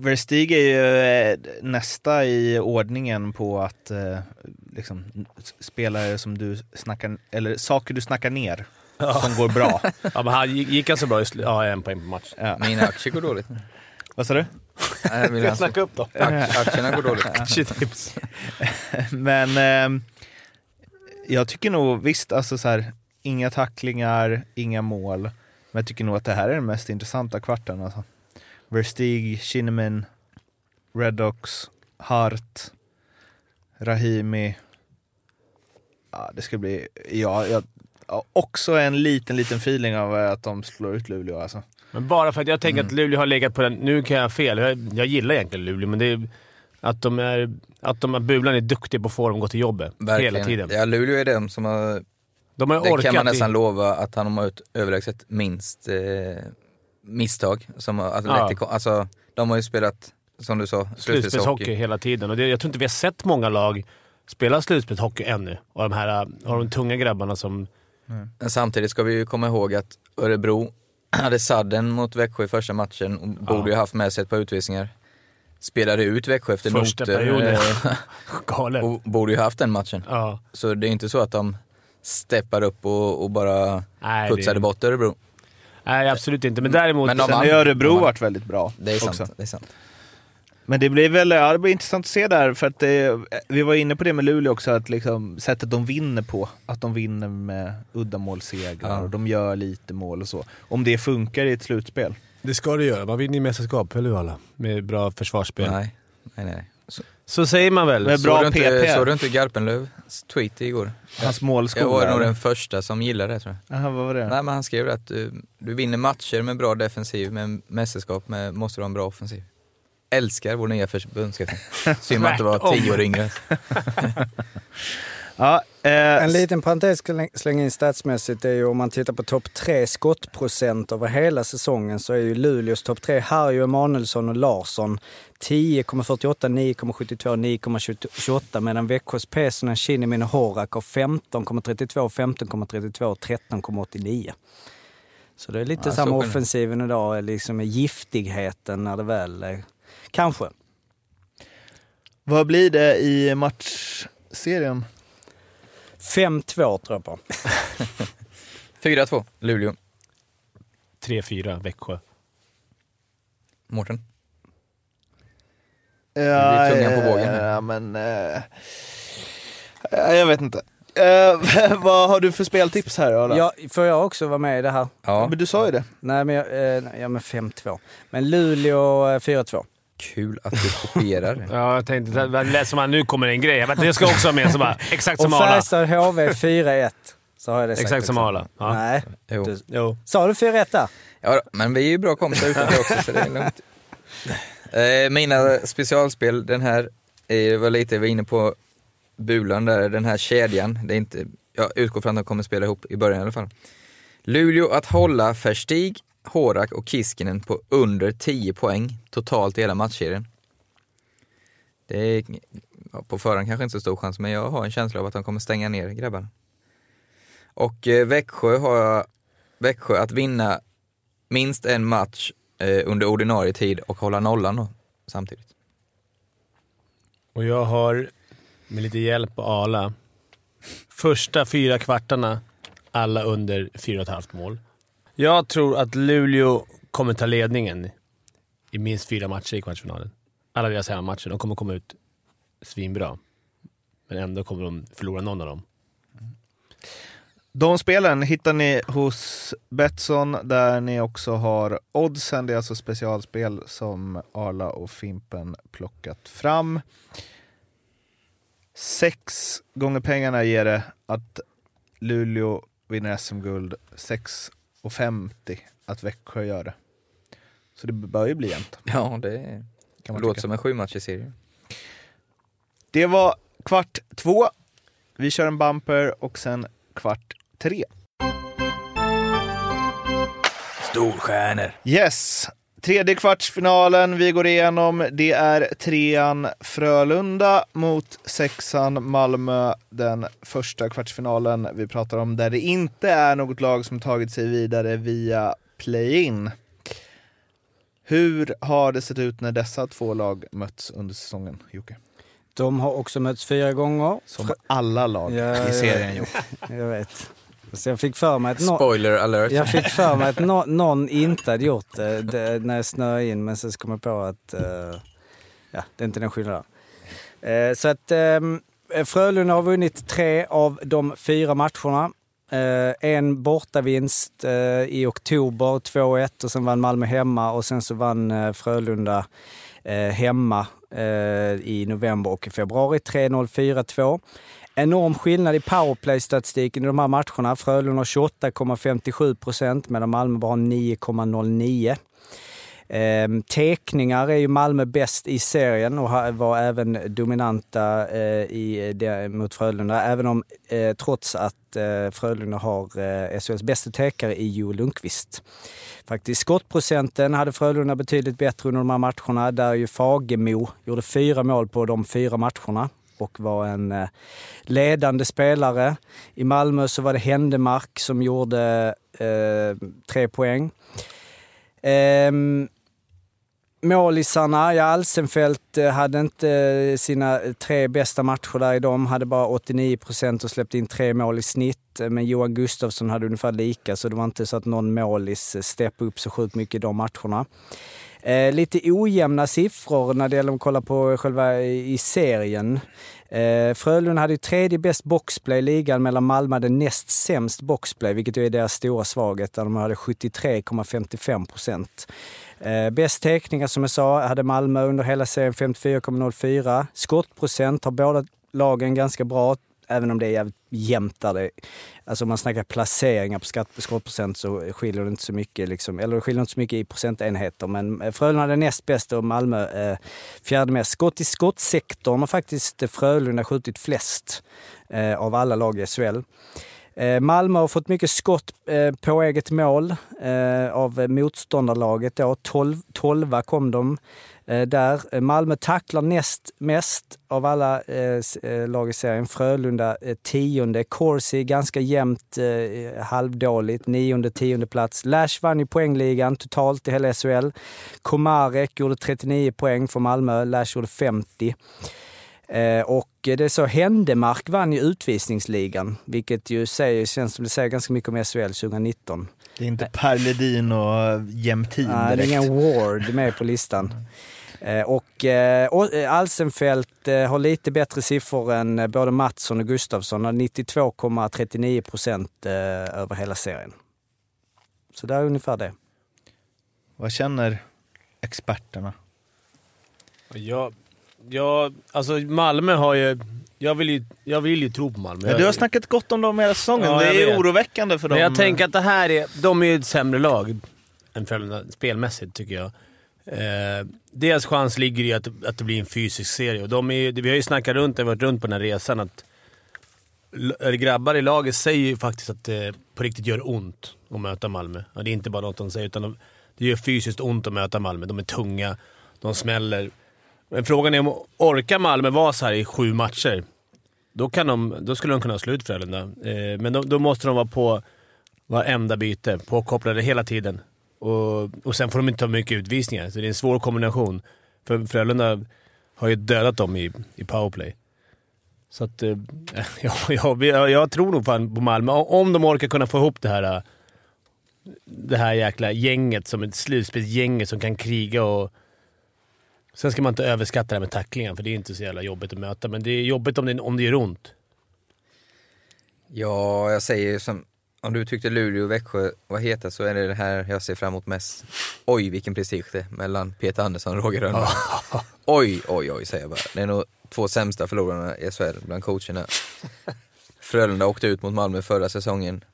Verstig är ju eh, nästa i ordningen på att eh, liksom, spelare som du snackar, eller saker du snackar ner som går bra. [LAUGHS] Ja, men han gick, gick han så bra i sl- Ja, en poäng på match. Ja. Mina aktier går dåligt. Vad sa du? Nej, mina Snacka upp då. Akt- Aktierna går dåligt. [LAUGHS] Aktietips. [LAUGHS] Men eh, jag tycker nog visst, alltså så här, inga tacklingar, inga mål. Men jag tycker nog att det här är den mest intressanta kvarten. Alltså. Verstig, Kinnaman, Redox, Hart, Rahimi. Ja, det ska bli... Ja, jag också en liten, liten feeling av att de slår ut Luleå alltså. Men bara för att jag tänker Mm. att Luleå har legat på den... Nu kan jag ha fel. Jag, jag gillar egentligen Luleå, men det är att de är... Att de här bulan är duktiga på att få dem att gå till jobbet Verkligen. hela tiden. Ja, Luleå är de som har... De har Det kan man i- nästan lova att han har gjort överlägset minst eh, misstag. Som Atletico. Alltså, de har ju spelat, som du sa, slutspelshockey hela tiden. Och det, jag tror inte vi har sett många lag spela slutspelshockey ännu. Och de här och de tunga grabbarna som... Men samtidigt ska vi ju komma ihåg att Örebro [CLEARS THROAT] hade sadden mot Växjö i första matchen och borde ju haft med sig ett par utvisningar. Spelade ut Växjö efter Första noter. perioden. [LAUGHS] Galet. och borde ju haft den matchen. Ja. Så det är inte så att de steppar upp och, och bara Nej, putsade det- bort Örebro. Nej, absolut inte. Men däremot... Men de Sen har Örebro varit väldigt bra Det är sant. också. Det är sant. Men det blir väl ja, det blir intressant att se där, för att det, vi var inne på det med Luleå också, att liksom, sättet de vinner på, att de vinner med uddamålssegrar Ja. och de gör lite mål och så. Om det funkar i ett slutspel. Det ska det göra. Man vinner ju mästerskap, eller hur alla? Med bra försvarsspel. Nej, nej, nej. Så, Så säger man väl. Men bra såg, du inte, PP. såg du inte Garpenlövs tweet igår? Hans Jag målskola. var nog den första som gillade det tror jag. Jaha, vad var det? Nej men han skrev att du, du vinner matcher med bra defensiv, men mästerskap med, måste du ha en bra offensiv. Älskar vår nya förbundskapten. [LAUGHS] Synd att det var tio år yngre. [LAUGHS] Ja, eh, En liten parentes släng- slänga in statsmässigt är ju om man tittar på topp tre skottprocent över hela säsongen så är ju Luleås topp tre Harry, Emanuelsson och Larsson 10,48, 9,72, 9,28 medan Växjös Pesonen, Kinnimin och Horak har 15,32, 15,32 och 13,89. Så det är lite Ja, samma offensiven idag, liksom med giftigheten när det väl... Kanske. vad blir det i matchserien? 5-2 tror jag på. [LAUGHS] 4-2, Luleå. 3-4 Växjö. Mårten? Ja, tungan på vågen. Ja, men... Eh, eh, jag vet inte. Eh, [LAUGHS] vad har du för speltips här? Arla? Ja, får jag också vara med i det här? Ja, Men du sa ju det. Nej, men, jag, eh, ja, men 5-2. Men Luleå eh, 4-2. Kul att du kopierar. [LAUGHS] Ja, jag tänkte... Det lät som att nu kommer en grej. Jag, vet, jag ska också ha med. Så bara, [LAUGHS] exakt Och som Arla. Färjestad HV 4-1. Så har jag det sagt Exakt som också. Arla. Ja. Nej. Jo. Du, Jo. sa du 4-1 där? Ja, men vi är ju bra kompisar utanför [LAUGHS] också så det är lugnt. Eh, mina specialspel, den här, eh, var lite, jag var inne på Bulan där, den här kedjan. Det är inte, jag utgår från att de kommer spela ihop i början i alla fall. Luleå att hålla Verstig, Horak och Kiskinen på under 10 poäng totalt i hela matchserien. Det är ja, på förhand kanske inte så stor chans, men jag har en känsla av att de kommer stänga ner grabbarna. Och eh, Växjö har jag, Växjö att vinna minst en match eh, under ordinarie tid och hålla nollan då, samtidigt. Och jag har, med lite hjälp av Arla, första fyra kvartarna alla under 4,5 mål. Jag tror att Luleå kommer ta ledningen i minst fyra matcher i kvartsfinalen. Alla deras hemmamatcher. De kommer komma ut svinbra. Men ändå kommer de förlora någon av dem. De spelen hittar ni hos Betsson där ni också har oddsen. Det är alltså specialspel som Arla och Fimpen plockat fram. Sex gånger pengarna ger det att Luleå vinner SM-guld. 6,50 att Växjö gör det. Så det bör ju bli jämnt. [LAUGHS] Ja, det Kan man låter som en sjumatcherserie. Det var kvart två. Vi kör en bumper och sen kvart tre. Storstjärnor! Yes, tredje kvartsfinalen vi går igenom. Det är trean Frölunda mot sexan Malmö. Den första kvartsfinalen vi pratar om där det inte är något lag som tagit sig vidare via play-in. Hur har det sett ut när dessa två lag mötts under säsongen, Jocke? De har också mötts fyra gånger. Som alla lag Ja, i serien gjort. Jag vet. Så jag fick för mig att, nå- Spoiler alert. jag fick för mig att nå- [LAUGHS] någon inte hade gjort det, det när jag snöade in, men sen så kom jag på att eh, ja, det är inte den skillnaden. Eh, så att eh, Frölunda har vunnit tre av de fyra matcherna. Eh, en bortavinst eh, i oktober, 2-1 och sen vann Malmö hemma och sen så vann eh, Frölunda hemma i november och i februari 3-0, 4-2. Enorm skillnad i powerplay-statistiken i de här matcherna. Frölunda har 28,57 procent medan Malmö bara har 9,09. Ehm, tekningar är ju Malmö bäst i serien och var även dominanta eh, i eh, det, mot Frölunda. Även om, eh, trots att eh, Frölunda har eh, SHLs bästa tekare i Joel Lundqvist. Faktiskt skottprocenten hade Frölunda betydligt bättre under de här matcherna, där ju Fagemo gjorde fyra mål på de fyra matcherna och var en eh, ledande spelare. I Malmö så var det Händemark som gjorde eh, tre poäng. Ehm, eh, Målisarna, ja Alsenfelt hade inte eh, sina tre bästa matcher där i dem, hade bara 89 procent och släppte in tre mål i snitt. Eh, men Johan Gustafsson hade ungefär lika, så det var inte så att någon målis steppade upp så sjukt mycket i de matcherna. Eh, lite ojämna siffror när det gäller att kolla på själva i serien. Eh, Frölunda hade ju tredje bäst boxplay i ligan medan Malmö hade näst sämst boxplay, vilket är deras stora svaghet, där de hade 73,55 procent. Eh, bäst teckningar som jag sa hade Malmö under hela serien 54,04. Skottprocent har båda lagen ganska bra, även om det är jävligt jämnt där Alltså om man snackar placeringar på skottprocent så skiljer det inte så mycket, liksom, eller det skiljer inte så mycket i procentenheter. Men eh, Frölunda är näst bäst och Malmö eh, fjärde mest. Skott i skottsektorn har faktiskt Frölunda skjutit flest eh, av alla lag i SHL. Eh, Malmö har fått mycket skott eh, på eget mål eh, av motståndarlaget. Då. 12, 12 kom de eh, där. Eh, Malmö tacklar näst mest av alla eh, lag i serien. Frölunda tionde. Corsi ganska jämnt halvdåligt, nionde, tionde plats. Lash vann i poängligan totalt i hela SHL. Komarek gjorde 39 poäng för Malmö, Lash gjorde 50. Eh, och det så Händemark vann ju utvisningsligan, vilket ju säger, känns som det säger ganska mycket om SHL 2019. Det är inte Per Ledin och Jämtin direkt. Nej, det är ingen Ward med på listan. Eh, och Alsenfelt har lite bättre siffror än både Mattsson och Gustafsson, 92,39 procent över hela serien. Så det är ungefär det. Vad känner experterna? Jag Ja, alltså Malmö har ju... Jag vill ju, jag vill ju tro på Malmö. Ja, du har snackat gott om dem hela säsongen. Ja, det är vet. oroväckande för dem. Men jag tänker att det här är... De är ju ett sämre lag än Frölunda spelmässigt, tycker jag. Eh, deras chans ligger i att, att det blir en fysisk serie. Och de är, vi har ju snackat runt, varit runt på den här resan, att grabbar i laget säger ju faktiskt att det på riktigt gör ont att möta Malmö. Ja, det är inte bara något de säger, utan de, det gör fysiskt ont att möta Malmö. De är tunga, de smäller. Men frågan är om orkar Malmö vara så här i sju matcher? Då, kan de, då skulle de kunna slå ut Frölunda. Eh, men då, då, måste de vara på varenda byte, påkopplade hela tiden. Och, och sen får de inte ta mycket utvisningar, så det är en svår kombination. För Frölunda har ju dödat dem i, i powerplay. Så att, eh, [LAUGHS] jag, jag, jag tror nog fan på Malmö. Om de orkar kunna få ihop det här, eh, det här jäkla gänget, som ett slutspelsgänget som kan kriga och Sen ska man inte överskatta det här med tacklingen, för det är inte så jävla jobbigt att möta. Men det är jobbigt om det, om det gör ont. Ja, jag säger som, om du tyckte Luleå och Växjö var heta så är det det här jag ser fram emot mest. Oj, vilken prestige det är mellan Peter Andersson och Roger Rönnberg. oj, oj, oj, säger jag bara. Det är nog två sämsta förlorarna i SHL bland coacherna. Frölunda åkte ut mot Malmö förra säsongen.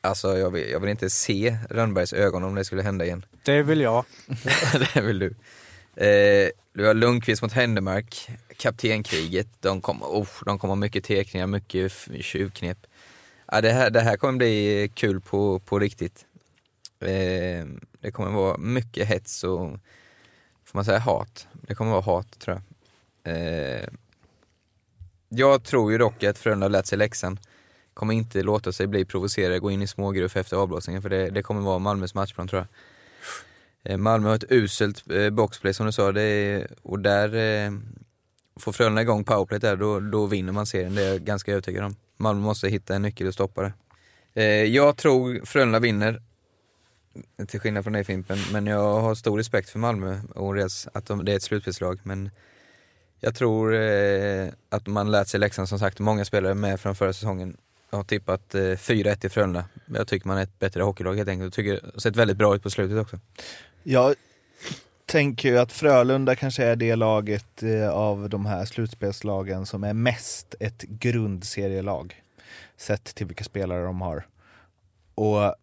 Alltså, jag vill, jag vill inte se Rönnbergs ögon om det skulle hända igen. Det vill jag. [LAUGHS] det vill du. Eh, du har Lundqvist mot Händemark, kaptenkriget. De kommer, oh, de kommer ha mycket tekningar, mycket tjuvknep. Ja, det, här, det här kommer bli kul på, på riktigt. Eh, det kommer vara mycket hets och, får man säga hat? Det kommer vara hat tror jag. Eh, jag tror ju dock att Frölunda lärt sig läxan. Kommer inte låta sig bli provocerade, gå in i smågruff efter avblåsningen, för det, det kommer vara Malmös matchplan tror jag. Eh, Malmö har ett uselt eh, boxplay som du sa, är, och där eh, får Frölunda igång powerplay där, då, då vinner man serien. Det är jag ganska övertygad om. Malmö måste hitta en nyckel och stoppa det. Eh, jag tror Frölunda vinner, till skillnad från dig Fimpen, men jag har stor respekt för Malmö och att de, det är ett slutspelslag. Men jag tror att man lärt sig läxan som sagt, många spelare med från förra säsongen Jag har tippat eh, 4-1 till Frölunda. Jag tycker man är ett bättre hockeylag helt enkelt. Jag tycker det har sett väldigt bra ut på slutet också. Jag tänker ju att Frölunda kanske är det laget eh, av de här slutspelslagen som är mest ett grundserielag. Sett till vilka spelare de har. Och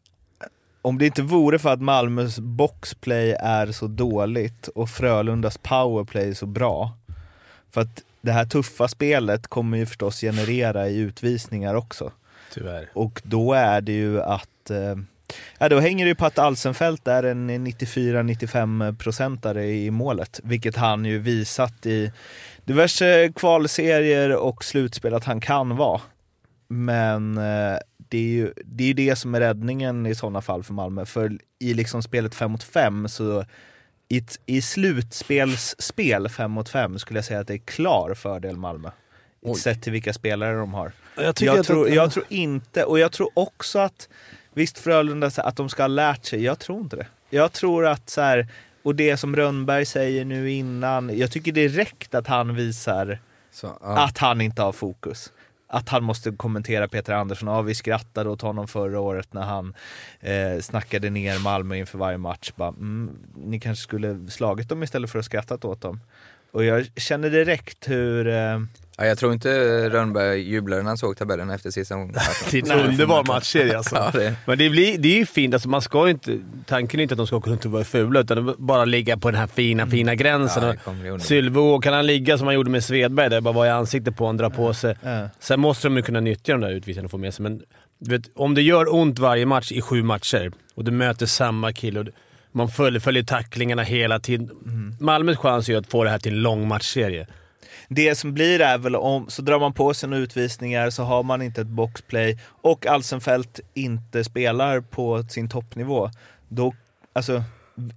om det inte vore för att Malmös boxplay är så dåligt och Frölundas powerplay så bra. För att det här tuffa spelet kommer ju förstås generera i utvisningar också. Tyvärr. Och då är det ju att eh, Ja, då hänger det ju på att Alsenfelt är en 94-95 procentare i målet, vilket han ju visat i diverse kvalserier och slutspel att han kan vara. Men eh, det är ju det, är det som är räddningen i sådana fall för Malmö. För i liksom spelet 5 mot 5 så i, i slutspelsspel 5 mot 5 skulle jag säga att det är klar fördel Malmö. Sett till vilka spelare de har. Jag Jag, att- tror, jag tror inte, och jag tror också att Visst Frölunda, att de ska ha lärt sig, jag tror inte det. Jag tror att så här, och det som Rönnberg säger nu innan, jag tycker direkt att han visar Så, ja. att han inte har fokus. Att han måste kommentera Peter Andersson. Ja, vi skrattade åt honom förra året när han eh, snackade ner Malmö inför varje match. Bara, mm, ni kanske skulle slagit dem istället för att skrattat åt dem. Och jag känner direkt hur... Eh, Ja, jag tror inte Rönnberg jublade när han såg tabellen efter sista omgången. [LAUGHS] Det är en underbar matchserie alltså. [LAUGHS] Ja, det- Men det, blir, det är ju fint, alltså man ska ju inte, tanken är inte att de ska gå runt och vara fula, utan bara ligga på den här fina, fina gränsen. Ja. Sylvå, kan han ligga som han gjorde med Svedberg, där bara vara i ansiktet på honom, dra på sig. Ja. Sen måste de ju kunna nyttja de där utvisningarna och få med sig, men du vet, om det gör ont varje match i sju matcher och du möter samma kille och man fullföljer tacklingarna hela tiden. Malmös chans är ju att få det här till en lång matchserie. Det som blir är väl om, så drar man på sig några utvisningar så har man inte ett boxplay och Alsenfelt inte spelar på sin toppnivå. Då, alltså,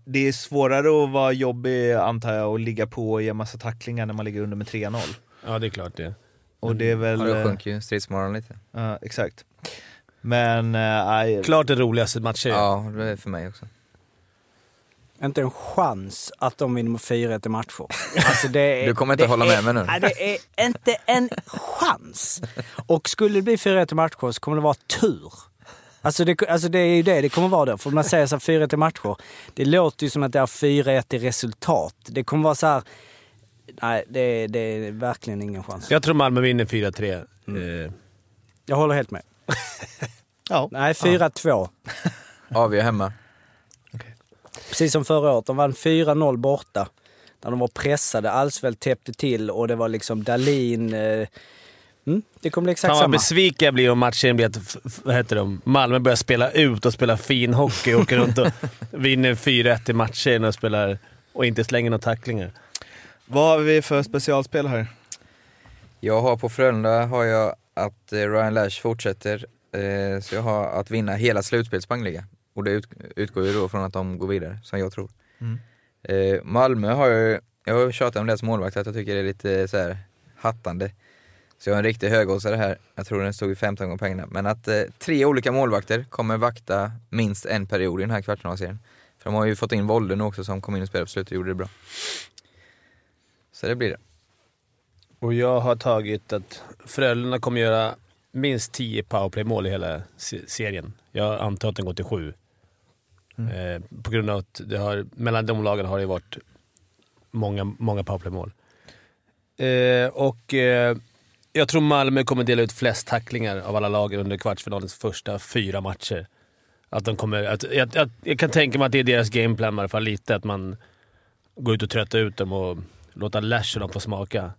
det är svårare att vara jobbig antar jag och ligga på och ge massa tacklingar när man ligger under med 3-0. Ja, det är klart det. Och det är väl... Ja, då eh, sjunker ju stridsmoralen lite. Ja, exakt. Men, nej, Klart det roligaste matchserien. Ja, det är för mig också. Inte en chans att de vinner med 4-1 i matcher. Alltså det är, [LAUGHS] Du kommer inte det hålla med är, mig nu. Nej, det är inte en chans. Och skulle det bli 4-1 i matcher så kommer det vara tur. Alltså det, alltså det är ju det det kommer vara då. För man säger så här 4-1 i matcher. Det låter ju som att det är 4-1 i resultat. Det kommer vara så här... Nej, det, det är verkligen ingen chans. Jag tror Malmö vinner 4-3. Eh, Jag håller helt med. [LAUGHS] ja. Nej, 4-2. Avgör hemma. Precis som förra året. De vann 4-0 borta. När de var pressade. Alsveld täppte till och det var liksom Dalin. Eh, mm, det kommer bli exakt Fan vad samma. besviken jag blir om matchen blir att vad heter de? Malmö börjar spela ut och spela fin hockey och åker runt och [LAUGHS] vinner 4-1 i matchen och, spelar, och inte slänger några tacklingar. Vad har vi för specialspel här? Jag har på Frölunda har jag att eh, Ryan Lash fortsätter, eh, så jag har att vinna hela slutspelets poängliga. Och det ut, utgår ju då från att de går vidare, som jag tror. Mm. Eh, Malmö har jag, jag har tjatat om som målvakt, att jag tycker det är lite så här hattande. Så jag har en riktig högoddsare här, jag tror den stod i 15 gånger pengarna. Men att eh, tre olika målvakter kommer vakta minst en period i den här kvartsfinalserien. För de har ju fått in Wolde nu också som kom in och spelade på slutet och gjorde det bra. Så det blir det. Och jag har tagit att Frölunda kommer göra minst 10 powerplay-mål i hela se- serien. Jag antar att den går till sju. Eh, på grund av att det har, mellan de lagen har det varit många, många powerplay-mål. Eh, och eh, jag tror Malmö kommer dela ut flest tacklingar av alla lagen under kvartsfinalens första fyra matcher. Att de kommer, att, jag, jag, jag kan tänka mig att det är deras gameplan i alla fall lite, att man går ut och tröttar ut dem och låter Lash och dem få smaka.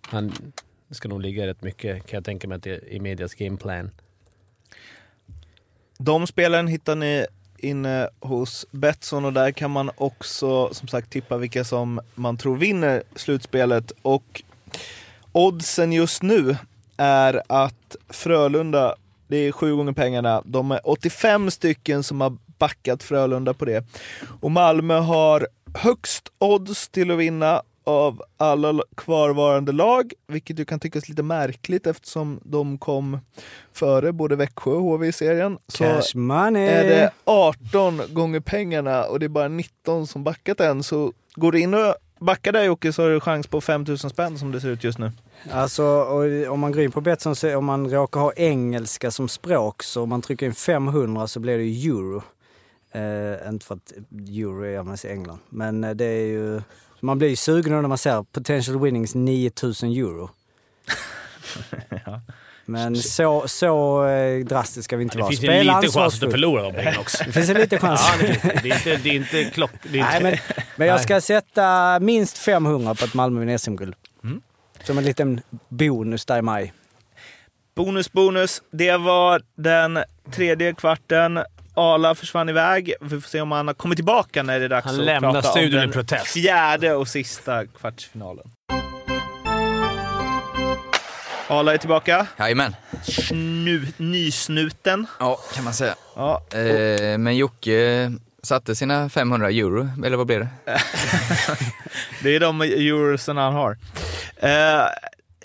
Han ska nog ligga rätt mycket, kan jag tänka mig att det är i medias gameplan. De spelen hittar ni inne hos Betsson och där kan man också som sagt tippa vilka som man tror vinner slutspelet. Och oddsen just nu är att Frölunda, det är sju gånger pengarna, de är 85 stycken som har backat Frölunda på det. Och Malmö har högst odds till att vinna av alla kvarvarande lag, vilket ju kan tyckas lite märkligt eftersom de kom före både Växjö och HV i serien. Så är det 18 gånger pengarna och det är bara 19 som backat än så går du in och Backa där Jocke så har du chans på 5000 spänn som det ser ut just nu. Alltså och om man går in på Betsson så om man råkar ha engelska som språk så om man trycker in 500 så blir det ju euro. Eh, inte för att euro är mest i England, men eh, det är ju... Man blir ju sugen när man ser potential winnings 9000 euro. [LAUGHS] Men så, så eh, drastiska ska vi inte Det vara. finns ju Spela lite chans att du förlorar de pengarna också. Det finns en liten chans. Ja, det, finns det. Det, är inte, det är inte klock... Det är inte, Nej, men, men jag ska sätta minst 500 på att Malmö vinner SM-guld. Mm. Som en liten bonus där i maj. Bonus, bonus. Det var den tredje kvarten. Ala försvann iväg. Vi får se om han har kommit tillbaka när det är dags Han att lämnar prata studion om i den protest. fjärde och sista kvartsfinalen. Ala är tillbaka. Jajamän. Snu, nysnuten. Ja, kan man säga. Ja. Eh, men Jocke satte sina 500 euro, eller vad blev det? [LAUGHS] Det är de eurosen han har. Eh,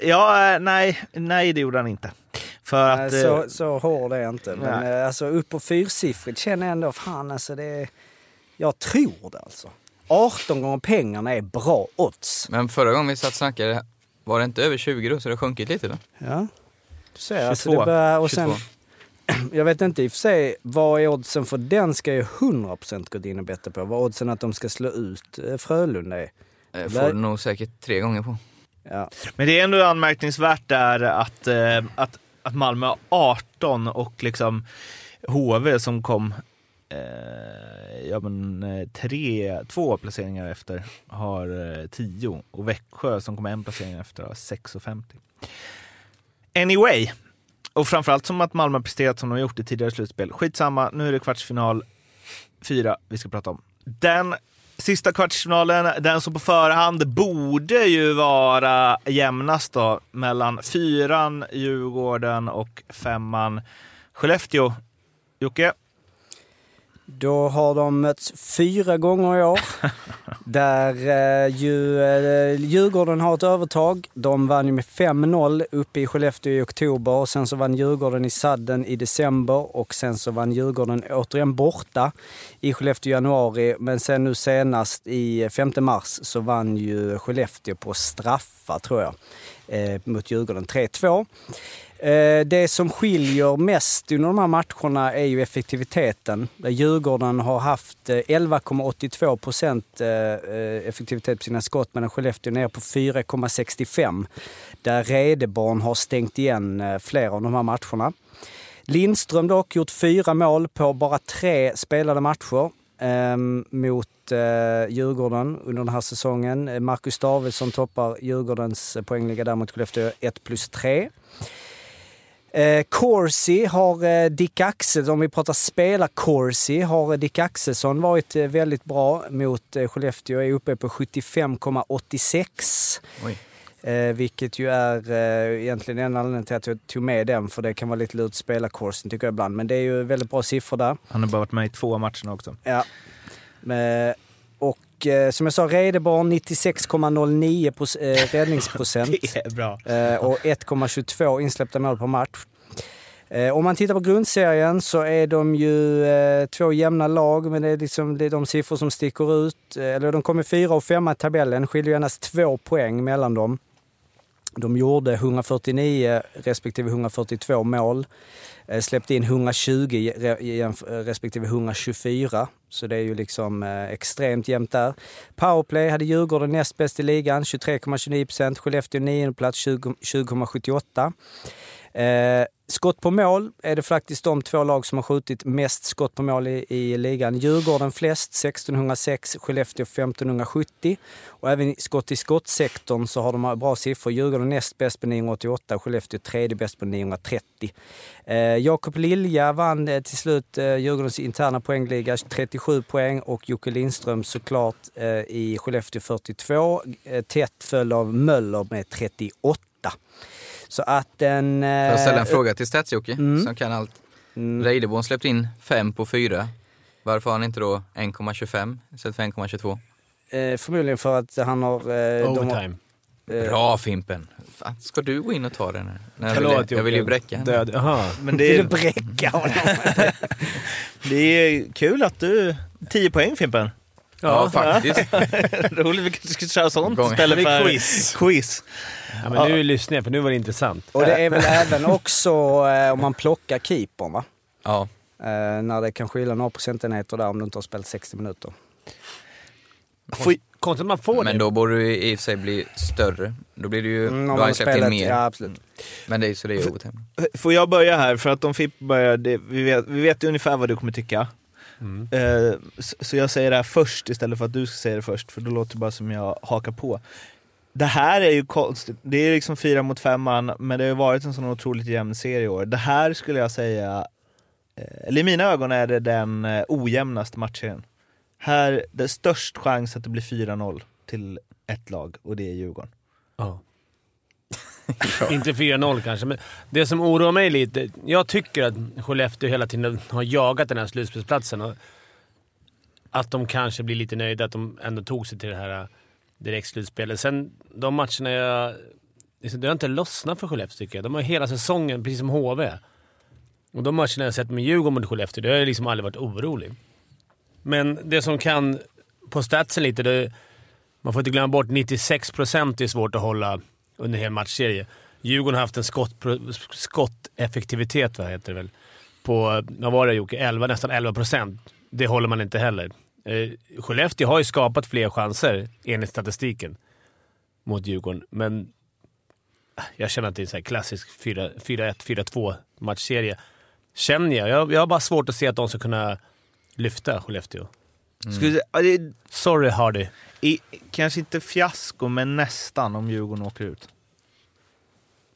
ja, eh, nej, nej, det gjorde han inte. För att... Nej, eh, så, så hård är jag inte. Men Nej. eh, alltså upp på fyrsiffrigt känner jag ändå, fan alltså det är... Jag tror det alltså. 18 gånger pengarna är bra odds. Men förra gången vi satt och snackade, var det inte över 20 då? Så det har sjunkit lite då? Ja. Du ser, alltså 22. det börjar, och sen, 22. [CLEARS THROAT] jag vet inte i och för sig, vad är oddsen för den ska ju 100% gått in och betta på. Vad oddsen att de ska slå ut eh, Frölunda är. Eh, får du nog säkert tre gånger på. Ja. Men det är ändå anmärkningsvärt där att, att, att Malmö har 18 och liksom HV som kom eh, ja, men, eh, tre, två placeringar efter har eh, 10 och Växjö som kom en placering efter har 6,50. Anyway, och framförallt som att Malmö presterat som de gjort i tidigare slutspel. Skitsamma, nu är det kvartsfinal fyra vi ska prata om. Den sista kvartsfinalen, den som på förhand borde ju vara jämnast då, mellan fyran Djurgården och femman Skellefteå. Jocke? Då har de mötts fyra gånger i år. [LAUGHS] där eh, ju, eh, Djurgården har ett övertag. De vann ju med 5-0 uppe i Skellefteå i oktober. Och sen så vann Djurgården i sadden i december och sen så vann Djurgården återigen borta i Skellefteå i januari. Men sen nu senast i 5 mars så vann ju Skellefteå på straffar tror jag eh, mot Djurgården 3-2. Eh, Det som skiljer mest under de här matcherna är ju effektiviteten. Eh, Djurgården har haft eh, 11,82 procent eh, effektivitet på sina skott medan Skellefteå är nere på 4,65. Där Redeborn har stängt igen flera av de här matcherna. Lindström dock gjort fyra mål på bara tre spelade matcher ehm, mot eh, Djurgården under den här säsongen. Marcus Davidsson toppar Djurgårdens poängliga där mot Skellefteå 1 plus 3. Eh, Corsi har eh, Dick Axelsson, om vi pratar spela Corsi, har eh, Dick Axelsson varit eh, väldigt bra mot eh, Skellefteå. Är uppe på 75,86. Oj. Eh, vilket ju är eh, egentligen en anledning till att jag tog med den, för det kan vara lite lurt att spela Corsi tycker jag ibland. Men det är ju väldigt bra siffror där. Han har bara varit med i två matcher också. Ja. Eh, och eh, som jag sa, Redeborn 96,09 pros- eh, [LAUGHS] räddningsprocent. Det är bra. Eh, och 1,22 insläppta mål per match. Eh, om man tittar på grundserien så är de ju eh, två jämna lag, men det är, liksom, det är de siffror som sticker ut. Eh, eller de kommer fyra och femma i tabellen, skiljer endast två poäng mellan dem. De gjorde 149 respektive 142 mål. Eh, släppte in 120 respektive 124. Så det är ju liksom eh, extremt jämnt där. Powerplay hade Djurgården näst bäst i ligan, 23,29 procent. Skellefteå 9 plats, 20 20,78. Eh, skott på mål är det faktiskt de två lag som har skjutit mest skott på mål i, i ligan. Djurgården flest, 1606, Skellefteå 1570. Och även i skott i skottsektorn så har de bra siffror. Djurgården näst bäst på 988, Skellefteå tredje bäst på 930. Eh, Jakob Lilja vann eh, till slut eh, Djurgårdens interna poängliga, 37 poäng och Jocke Lindström såklart eh, i Skellefteå 42. Eh, tätt följd av Möller med 38. Så att en... Får jag ställa en eh, fråga till Stats-Jocke, Mm. som kan allt. Mm. Reideborn släppte in 5 på 4. Varför har han inte då 1,25 istället för 1,22? Eh, förmodligen för att han har... Eh, har Overtime. eh, Bra Fimpen! Fan, ska du gå in och ta den här? Nej, jag, vill, jag vill ju bräcka henne. Död. Aha. Men det Vill är, du bräcka honom? [LAUGHS] det är kul att du... 10 poäng Fimpen. Ja, faktiskt. [LAUGHS] Roligt, vi kanske skulle köra sånt istället för quiz. quiz. Ja, men nu lyssnar jag, för nu var det intressant. Och det är väl även också eh, om man plockar keepern va? Ja. Eh, när det kan skilja några procentenheter där om du inte har spelat 60 minuter. Får, Konstigt att man får Men det. då borde det i och för sig bli större. Då blir det ju, Mm, om då man har in spelat, mer. ja absolut. Men det är så det är overtime. får jag börja här? För att om Fipp börjar, det, vi, vet, vi vet ju ungefär vad du kommer tycka. Eh, så, så jag säger det här först istället för att du ska säga det först, för då låter det bara som jag hakar på. Det här är ju konstigt, det är liksom fyra mot fem man, men det har ju varit en sån otroligt jämn serie i år. Det här skulle jag säga, eh, eller i mina ögon är det den eh, ojämnaste matchserien. Här, det är störst chans att det blir 4-0 till ett lag, och det är Djurgården. Ja. [LAUGHS] Inte 4-0 kanske, men det som oroar mig lite... Jag tycker att Skellefteå hela tiden har jagat den här slutspelsplatsen och att de kanske blir lite nöjda att de ändå tog sig till det här direktslutspelet. Sen de matcherna jag... Liksom, det har inte lossnat för Skellefteå tycker jag. De har hela säsongen, precis som HV. Och de matcherna jag sett med Djurgården mot Skellefteå, det har jag liksom aldrig varit orolig. Men det som kan, på statsen lite, det, man får inte glömma bort 96% är svårt att hålla under en hel matchserie. Djurgården har haft en skott, skotteffektivitet, vad heter det väl, på, vad var det Jocke? 11, nästan 11%. Det håller man inte heller. Eh, Skellefteå har ju skapat fler chanser enligt statistiken mot Djurgården, men ah, jag känner att det är en så här klassisk 4-1, 4-2 matchserie. Känner jag. jag. Jag har bara svårt att se att de ska kunna lyfta Skellefteå. Skulle, ja, det är, Sorry Hardy. i, kanske inte fiasko, men nästan om Djurgården åker ut.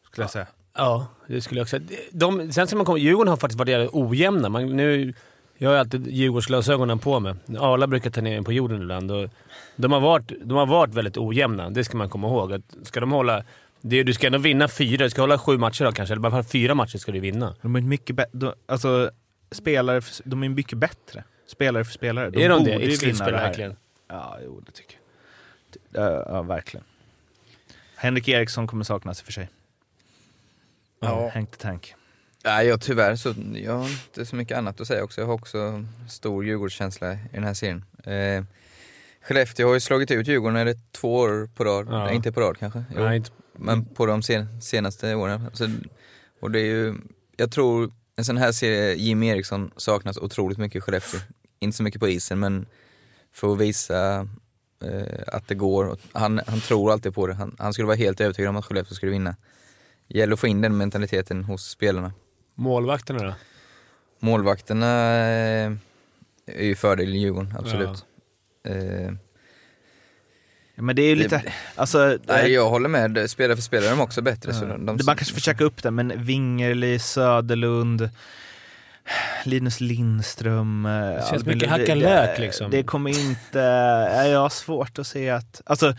Skulle jag säga. Ja, det skulle jag också säga. De, sen ska man komma, Djurgården har faktiskt varit ojämna. Man, nu, jag har alltid Djurgårdsglasögonen på mig. Arla brukar ta ner en på jorden ibland. Och de, har varit, de har varit väldigt ojämna, det ska man komma ihåg. Att ska de hålla, det, du ska ändå vinna fyra, du ska hålla sju matcher då kanske, eller i alla fall fyra matcher ska du vinna. De är mycket bättre, alltså spelare, för, de är mycket bättre. Spelare för spelare. är de det borde i ett vinna slutspel det verkligen? Ja, jo det tycker jag. Ja, ja, verkligen. Henrik Eriksson kommer saknas i och för sig. Ja. Hank the Tank. Nej, jag tyvärr så jag har inte så mycket annat att säga också. Jag har också stor Djurgårdskänsla i den här serien. Eh, Skellefteå har ju slagit ut Djurgården, är det två år på rad? Ja. Nej, inte på rad kanske? Jo. Nej, inte, Men på de sen, senaste åren. Så, och det är ju, jag tror en sån här serie, Jimmy Eriksson saknas otroligt mycket i Skellefteå. Inte så mycket på isen men för att visa eh, att det går. Han, han tror alltid på det. Han, han skulle vara helt övertygad om att Skellefteå skulle vinna. Det gäller att få in den mentaliteten hos spelarna. Målvakterna då? Målvakterna eh, är ju fördel i Djurgården, absolut. Eh, Ja, men det är ju lite, alltså... nej, jag håller med. Spelare för spelare är de också bättre. Så Ja. de, de, det, man kanske får checka upp det, men Wingerli, Söderlund, Linus Lindström. eh, Det känns Albin mycket hacka lök, liksom. Det kommer inte... [LAUGHS] ja, Jag har svårt att se att... Alltså,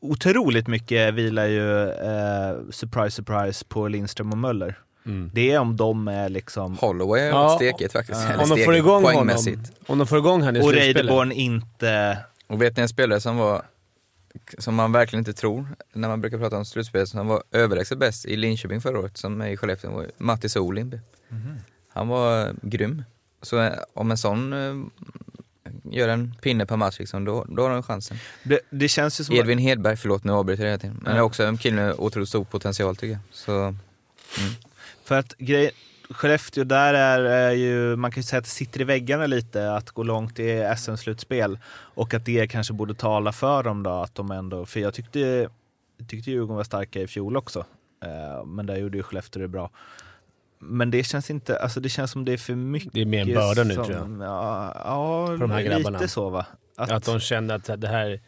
otroligt mycket vilar ju, eh, surprise surprise, på Lindström och Möller. Mm. Det är om de är liksom... Holloway har Ja, stekigt faktiskt. ja. Eller Om de får igång honom, om de får igång han i Och. Reideborn inte... Och vet ni en spelare som var, som man verkligen inte tror, när man brukar prata om slutspel, som var överlägset bäst i Linköping förra året, som är i Skellefteå, var Mattis Olimb. Han var grym. Så eh, om en sån eh, gör en pinne per match, liksom, då, då har de chansen. Det, det känns ju som... Edvin Hedberg, förlåt nu avbryter jag hela tiden, men det är också en kille med otroligt stor potential tycker jag. Så, För att grej, Skellefteå, där är, är ju, man kan ju säga att det sitter i väggarna lite att gå långt i SM-slutspel. Och att det kanske borde tala för dem då, att de ändå, för jag tyckte, jag tyckte Djurgården var starka i fjol också. Eh, men där gjorde ju Skellefteå det bra. Men det känns inte, alltså det känns som det är för mycket Det är mer en börda nu som, tror jag. Ja, ja de här lite grabbarna. så va. Att, Att de känner att det här...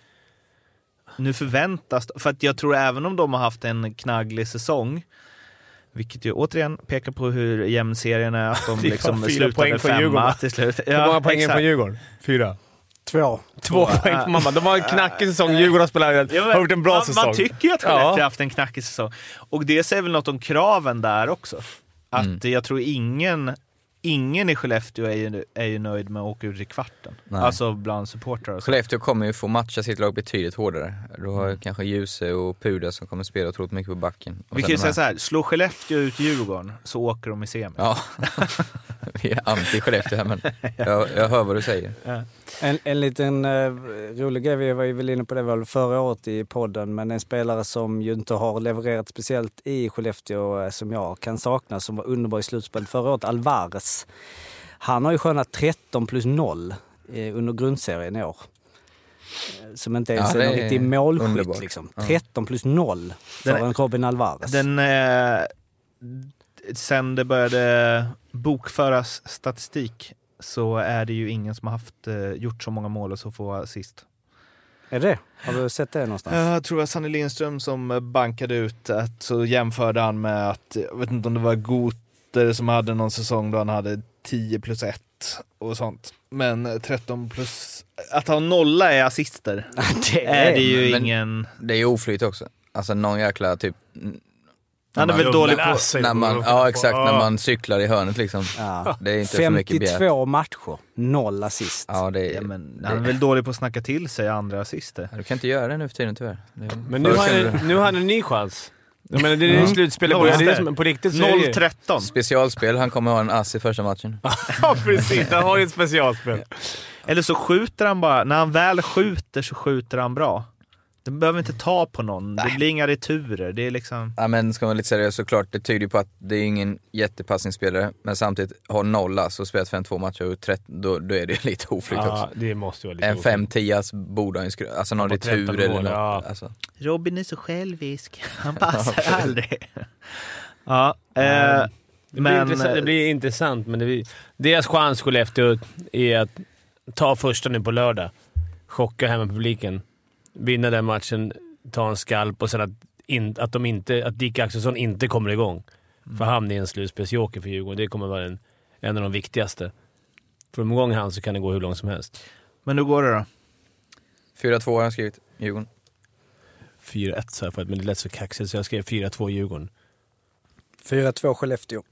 nu förväntas, för att jag tror även om de har haft en knagglig säsong, vilket ju återigen pekar på hur jämn serien är, att de [LAUGHS] liksom slutar poäng med femma Djurgården. till slut. Hur många poäng är från Djurgården? Fyra? Två. Två poäng på mamma. De har en knackig säsong. Djurgården har spelat, Ja, men har gjort en bra man, säsong. Man tycker ju att Skellefteå Ja. har haft en knackig säsong. Och det säger väl något om kraven där också. Att Mm. jag tror ingen, ingen i Skellefteå är ju, är ju nöjd med att åka ut i kvarten. Nej. Alltså bland supportrar. Skellefteå kommer ju få matcha sitt lag betydligt hårdare. Du har Mm. kanske Ljuse och Puda som kommer spela otroligt mycket på backen. Och Vi kan ju säga här- så här, slår Skellefteå ut Djurgården så åker de i semi. Ja, [LAUGHS] är anti-Skellefteå här men [LAUGHS] jag, jag hör vad du säger. En, en liten uh, rolig grej, vi var ju väl inne på det väl förra året i podden, men en spelare som ju inte har levererat speciellt i Skellefteå uh, som jag kan sakna, som var underbar i slutspelet förra året, Alvarez. Han har ju skönat 13 plus 0 uh, under grundserien i år. Eh, Som inte ens Ja, är en är riktig målskytt liksom. Ja. 13 plus 0 för Den- en Robin Alvarez. Den, eh, sen det började bokföras statistik så är det ju ingen som har haft, eh, gjort så många mål och så få assist. Är det? Har du sett det någonstans? Jag tror det var Sanny Lindström som bankade ut att så jämförde han med att, jag vet inte om det var Goter som hade någon säsong då han hade 10 plus 1 och sånt. Men 13 plus, att ha nolla [LAUGHS] är assister. det Är det ju men- ingen... Det är oflyt också. Alltså någon jäkla typ... Han är väl dålig på... När man, ja exakt, när man cyklar i hörnet liksom. Ja. Det är inte för mycket begärt. 52 matcher, noll assist. Ja, det är, Ja, men han är väl dålig på att snacka till sig andra assister. Ja, Du kan inte göra det nu för tiden tyvärr. Det, Men nu har, ni, nu har ni en ny chans. Jag menar, det är mm. slutspelet. Det är som, på riktigt så är det ju- 0-13. Specialspel, han kommer ha en ass i första matchen. [LAUGHS] Ja, precis. Han har ju ett specialspel. Eller så skjuter han bara, när han väl skjuter så skjuter han bra. Du behöver inte ta på någon, det blir inga returer. Det är liksom... Ja men ska man vara lite seriös såklart, det tyder ju på att det är ingen jättepassningsspelare, men samtidigt har nolla, så spelat 5-2 matcher och 13, då, då är det [LAUGHS] lite oflyt Ja, också. det måste vara lite En oflyt. 5-10 borde han ju skru- alltså någon retur 13 eller något. ja. Alltså. Robin är så självisk, [LAUGHS] han passar aldrig. Ja, Nej, eh, Det blir, men... intressant, det blir intressant, men det blir, deras chans Skellefteå är att ta första nu på lördag. Chocka hemma publiken. Vinna den matchen, ta en skalp och sen att, in, att, de inte, att Dick Axelsson inte kommer igång. För han är en slutspelsjoker för Djurgården. Det kommer vara en, en av de viktigaste. Får de igång han så kan det gå hur långt som helst. men hur går det då? 4-2 har jag skrivit, Djurgården. 4-1 sa jag förut, men det lät så kaxigt så jag skrev 4-2 Djurgården. 4-2 Skellefteå.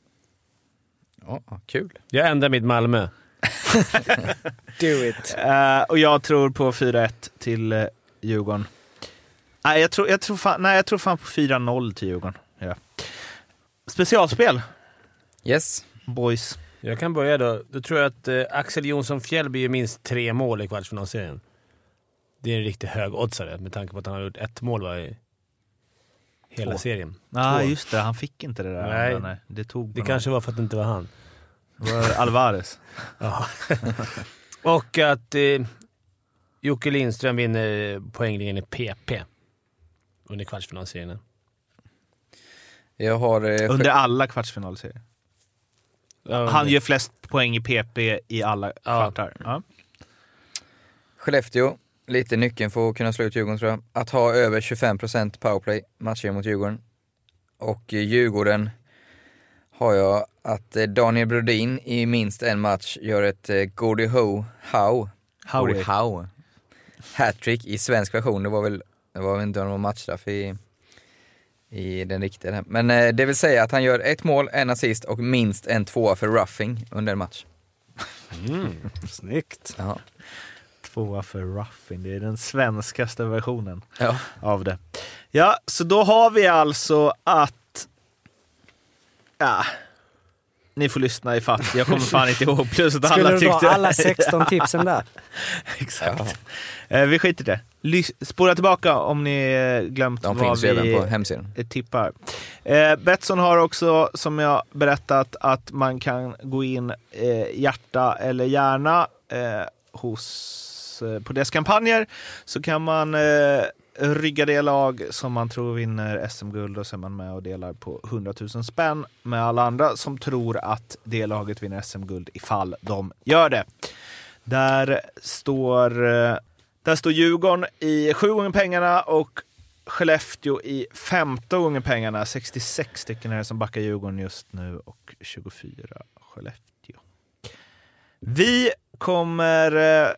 Ja, kul. Jag ändrar mitt Malmö. [LAUGHS] Do it. [LAUGHS] Eh, och jag tror på 4-1 till uh, Djurgården. Nej, jag tror, jag tror, fan, nej, jag tror fan på 4-0 till Djurgården. Ja. Specialspel, Yes. boys. Jag kan börja då. Då tror jag att eh, Axel Jonsson Fjällby gör minst tre mål i kvartsfinalserien. Det är en riktigt hög oddsare med tanke på att han har gjort ett mål va, i hela Två. serien. Nej, Två. just det. Han fick inte det där. Nej. Nej. Det tog Det kanske var för att det inte var han. Det var Alvarez. [LAUGHS] Ja. [LAUGHS] Och att eh, Jocke Lindström vinner poängligan i PP under kvartsfinalserien. Jag har... Eh, Under alla kvartsfinalserier. Ja, Han gör flest poäng i PP i alla kvartar. Ja. Skellefteå, lite nyckeln för att kunna slå ut Djurgården tror jag. Att ha över 25% powerplay matcher mot Djurgården. Och Djurgården har jag att eh, Daniel Brodin i minst en match gör ett eh, Gordie Howe, Howe, Gordie Howe hattrick i svensk version. Det var väl, det var väl inte någon matchstraff i, i den riktiga. Men eh, det vill säga att han gör ett mål, en assist och minst en tvåa för roughing under en match. Snyggt. Ja. Tvåa för Ruffin. Det är den svenskaste versionen Ja. av det. Ja, så då har vi alltså att... Ja, ni får lyssna i fatt. Jag kommer fan inte ihåg. Plus att Skulle alla du dra tyckte... alla 16 [LAUGHS] tipsen där? Exakt. Eh, vi skiter i det. Lys- Spåra tillbaka om ni eh, glömt De vad vi på hemsidan. eh, tippar. Eh, Betsson har också, som jag berättat, att man kan gå in eh, hjärta eller hjärna eh, hos, på deras kampanjer. Så kan man rygga det lag som man tror vinner SM-guld och så är man med och delar på 100 000 spänn med alla andra som tror att det laget vinner SM-guld ifall de gör det. Där står, eh, där står Djurgården i sju gånger pengarna och Skellefteå i 15 gånger pengarna. 66 stycken är det som backar Djurgården just nu och 24 Skellefteå. Vi kommer eh,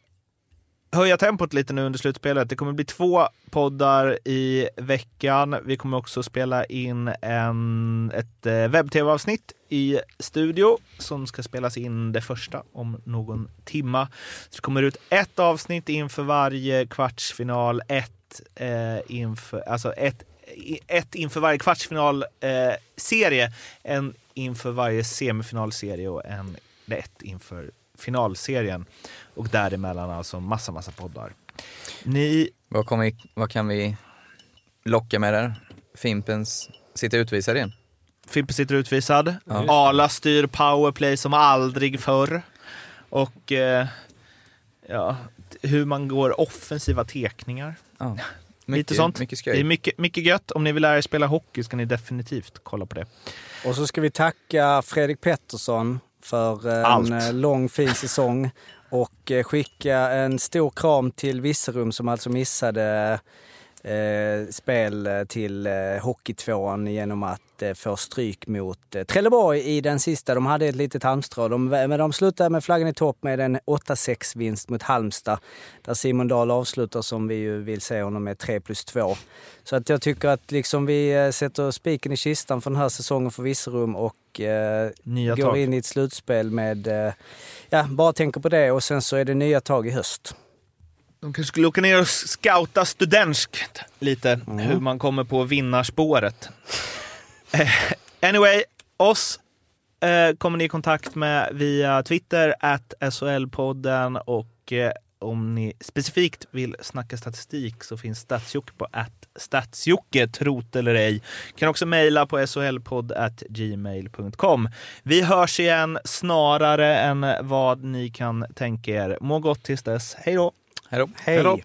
höja tempot lite nu under slutspelet. Det kommer bli två poddar i veckan. Vi kommer också spela in en, ett eh, webb-tv-avsnitt i studio som ska spelas in det första om någon timma. Så det kommer ut ett avsnitt inför varje kvartsfinal, ett, eh, inför, alltså ett, ett inför varje kvartsfinalserie, eh, en inför varje semifinalserie och en ett inför finalserien. Och däremellan alltså massa, massa poddar. Ni... Vad, kommer, vad kan vi locka med där? Fimpens sitter utvisad igen. Fimpen sitter utvisad. Ja. Arla styr powerplay som aldrig förr. Och eh, ja, hur man går offensiva tekningar. Ja. [LAUGHS] Lite Mycket, sånt. mycket Det är mycket, mycket gött. Om ni vill lära er spela hockey ska ni definitivt kolla på det. Och så ska vi tacka Fredrik Pettersson för en Allt. eh, lång fin säsong och eh, skicka en stor kram till Virserum som alltså missade eh, spel till eh, Hockeytvåan genom att eh, få stryk mot eh, Trelleborg i den sista. De hade ett litet halmstrå, de, men de slutade med flaggan i topp med en 8-6 vinst mot Halmstad där Simon Dahl avslutar som vi ju vill se honom med 3 plus 2. Så att jag tycker att liksom vi eh, sätter spiken i kistan för den här säsongen för Virserum och eh, Nya går tag. in i ett slutspel med, eh, ja, bara tänker på det och sen så är det nya tag i höst. De kanske skulle åka ner och scouta studentskt lite, hur man kommer på vinnarspåret. [LAUGHS] Anyway, oss eh, kommer ni i kontakt med via Twitter, at SHL-podden och eh, om ni specifikt vill snacka statistik så finns Statsjocke på att statsjocke, trot eller ej. Kan också mejla på solpodd at gmail.com. Vi hörs igen snarare än vad ni kan tänka er. Må gott tills dess. Hej då! Hej då. Hej!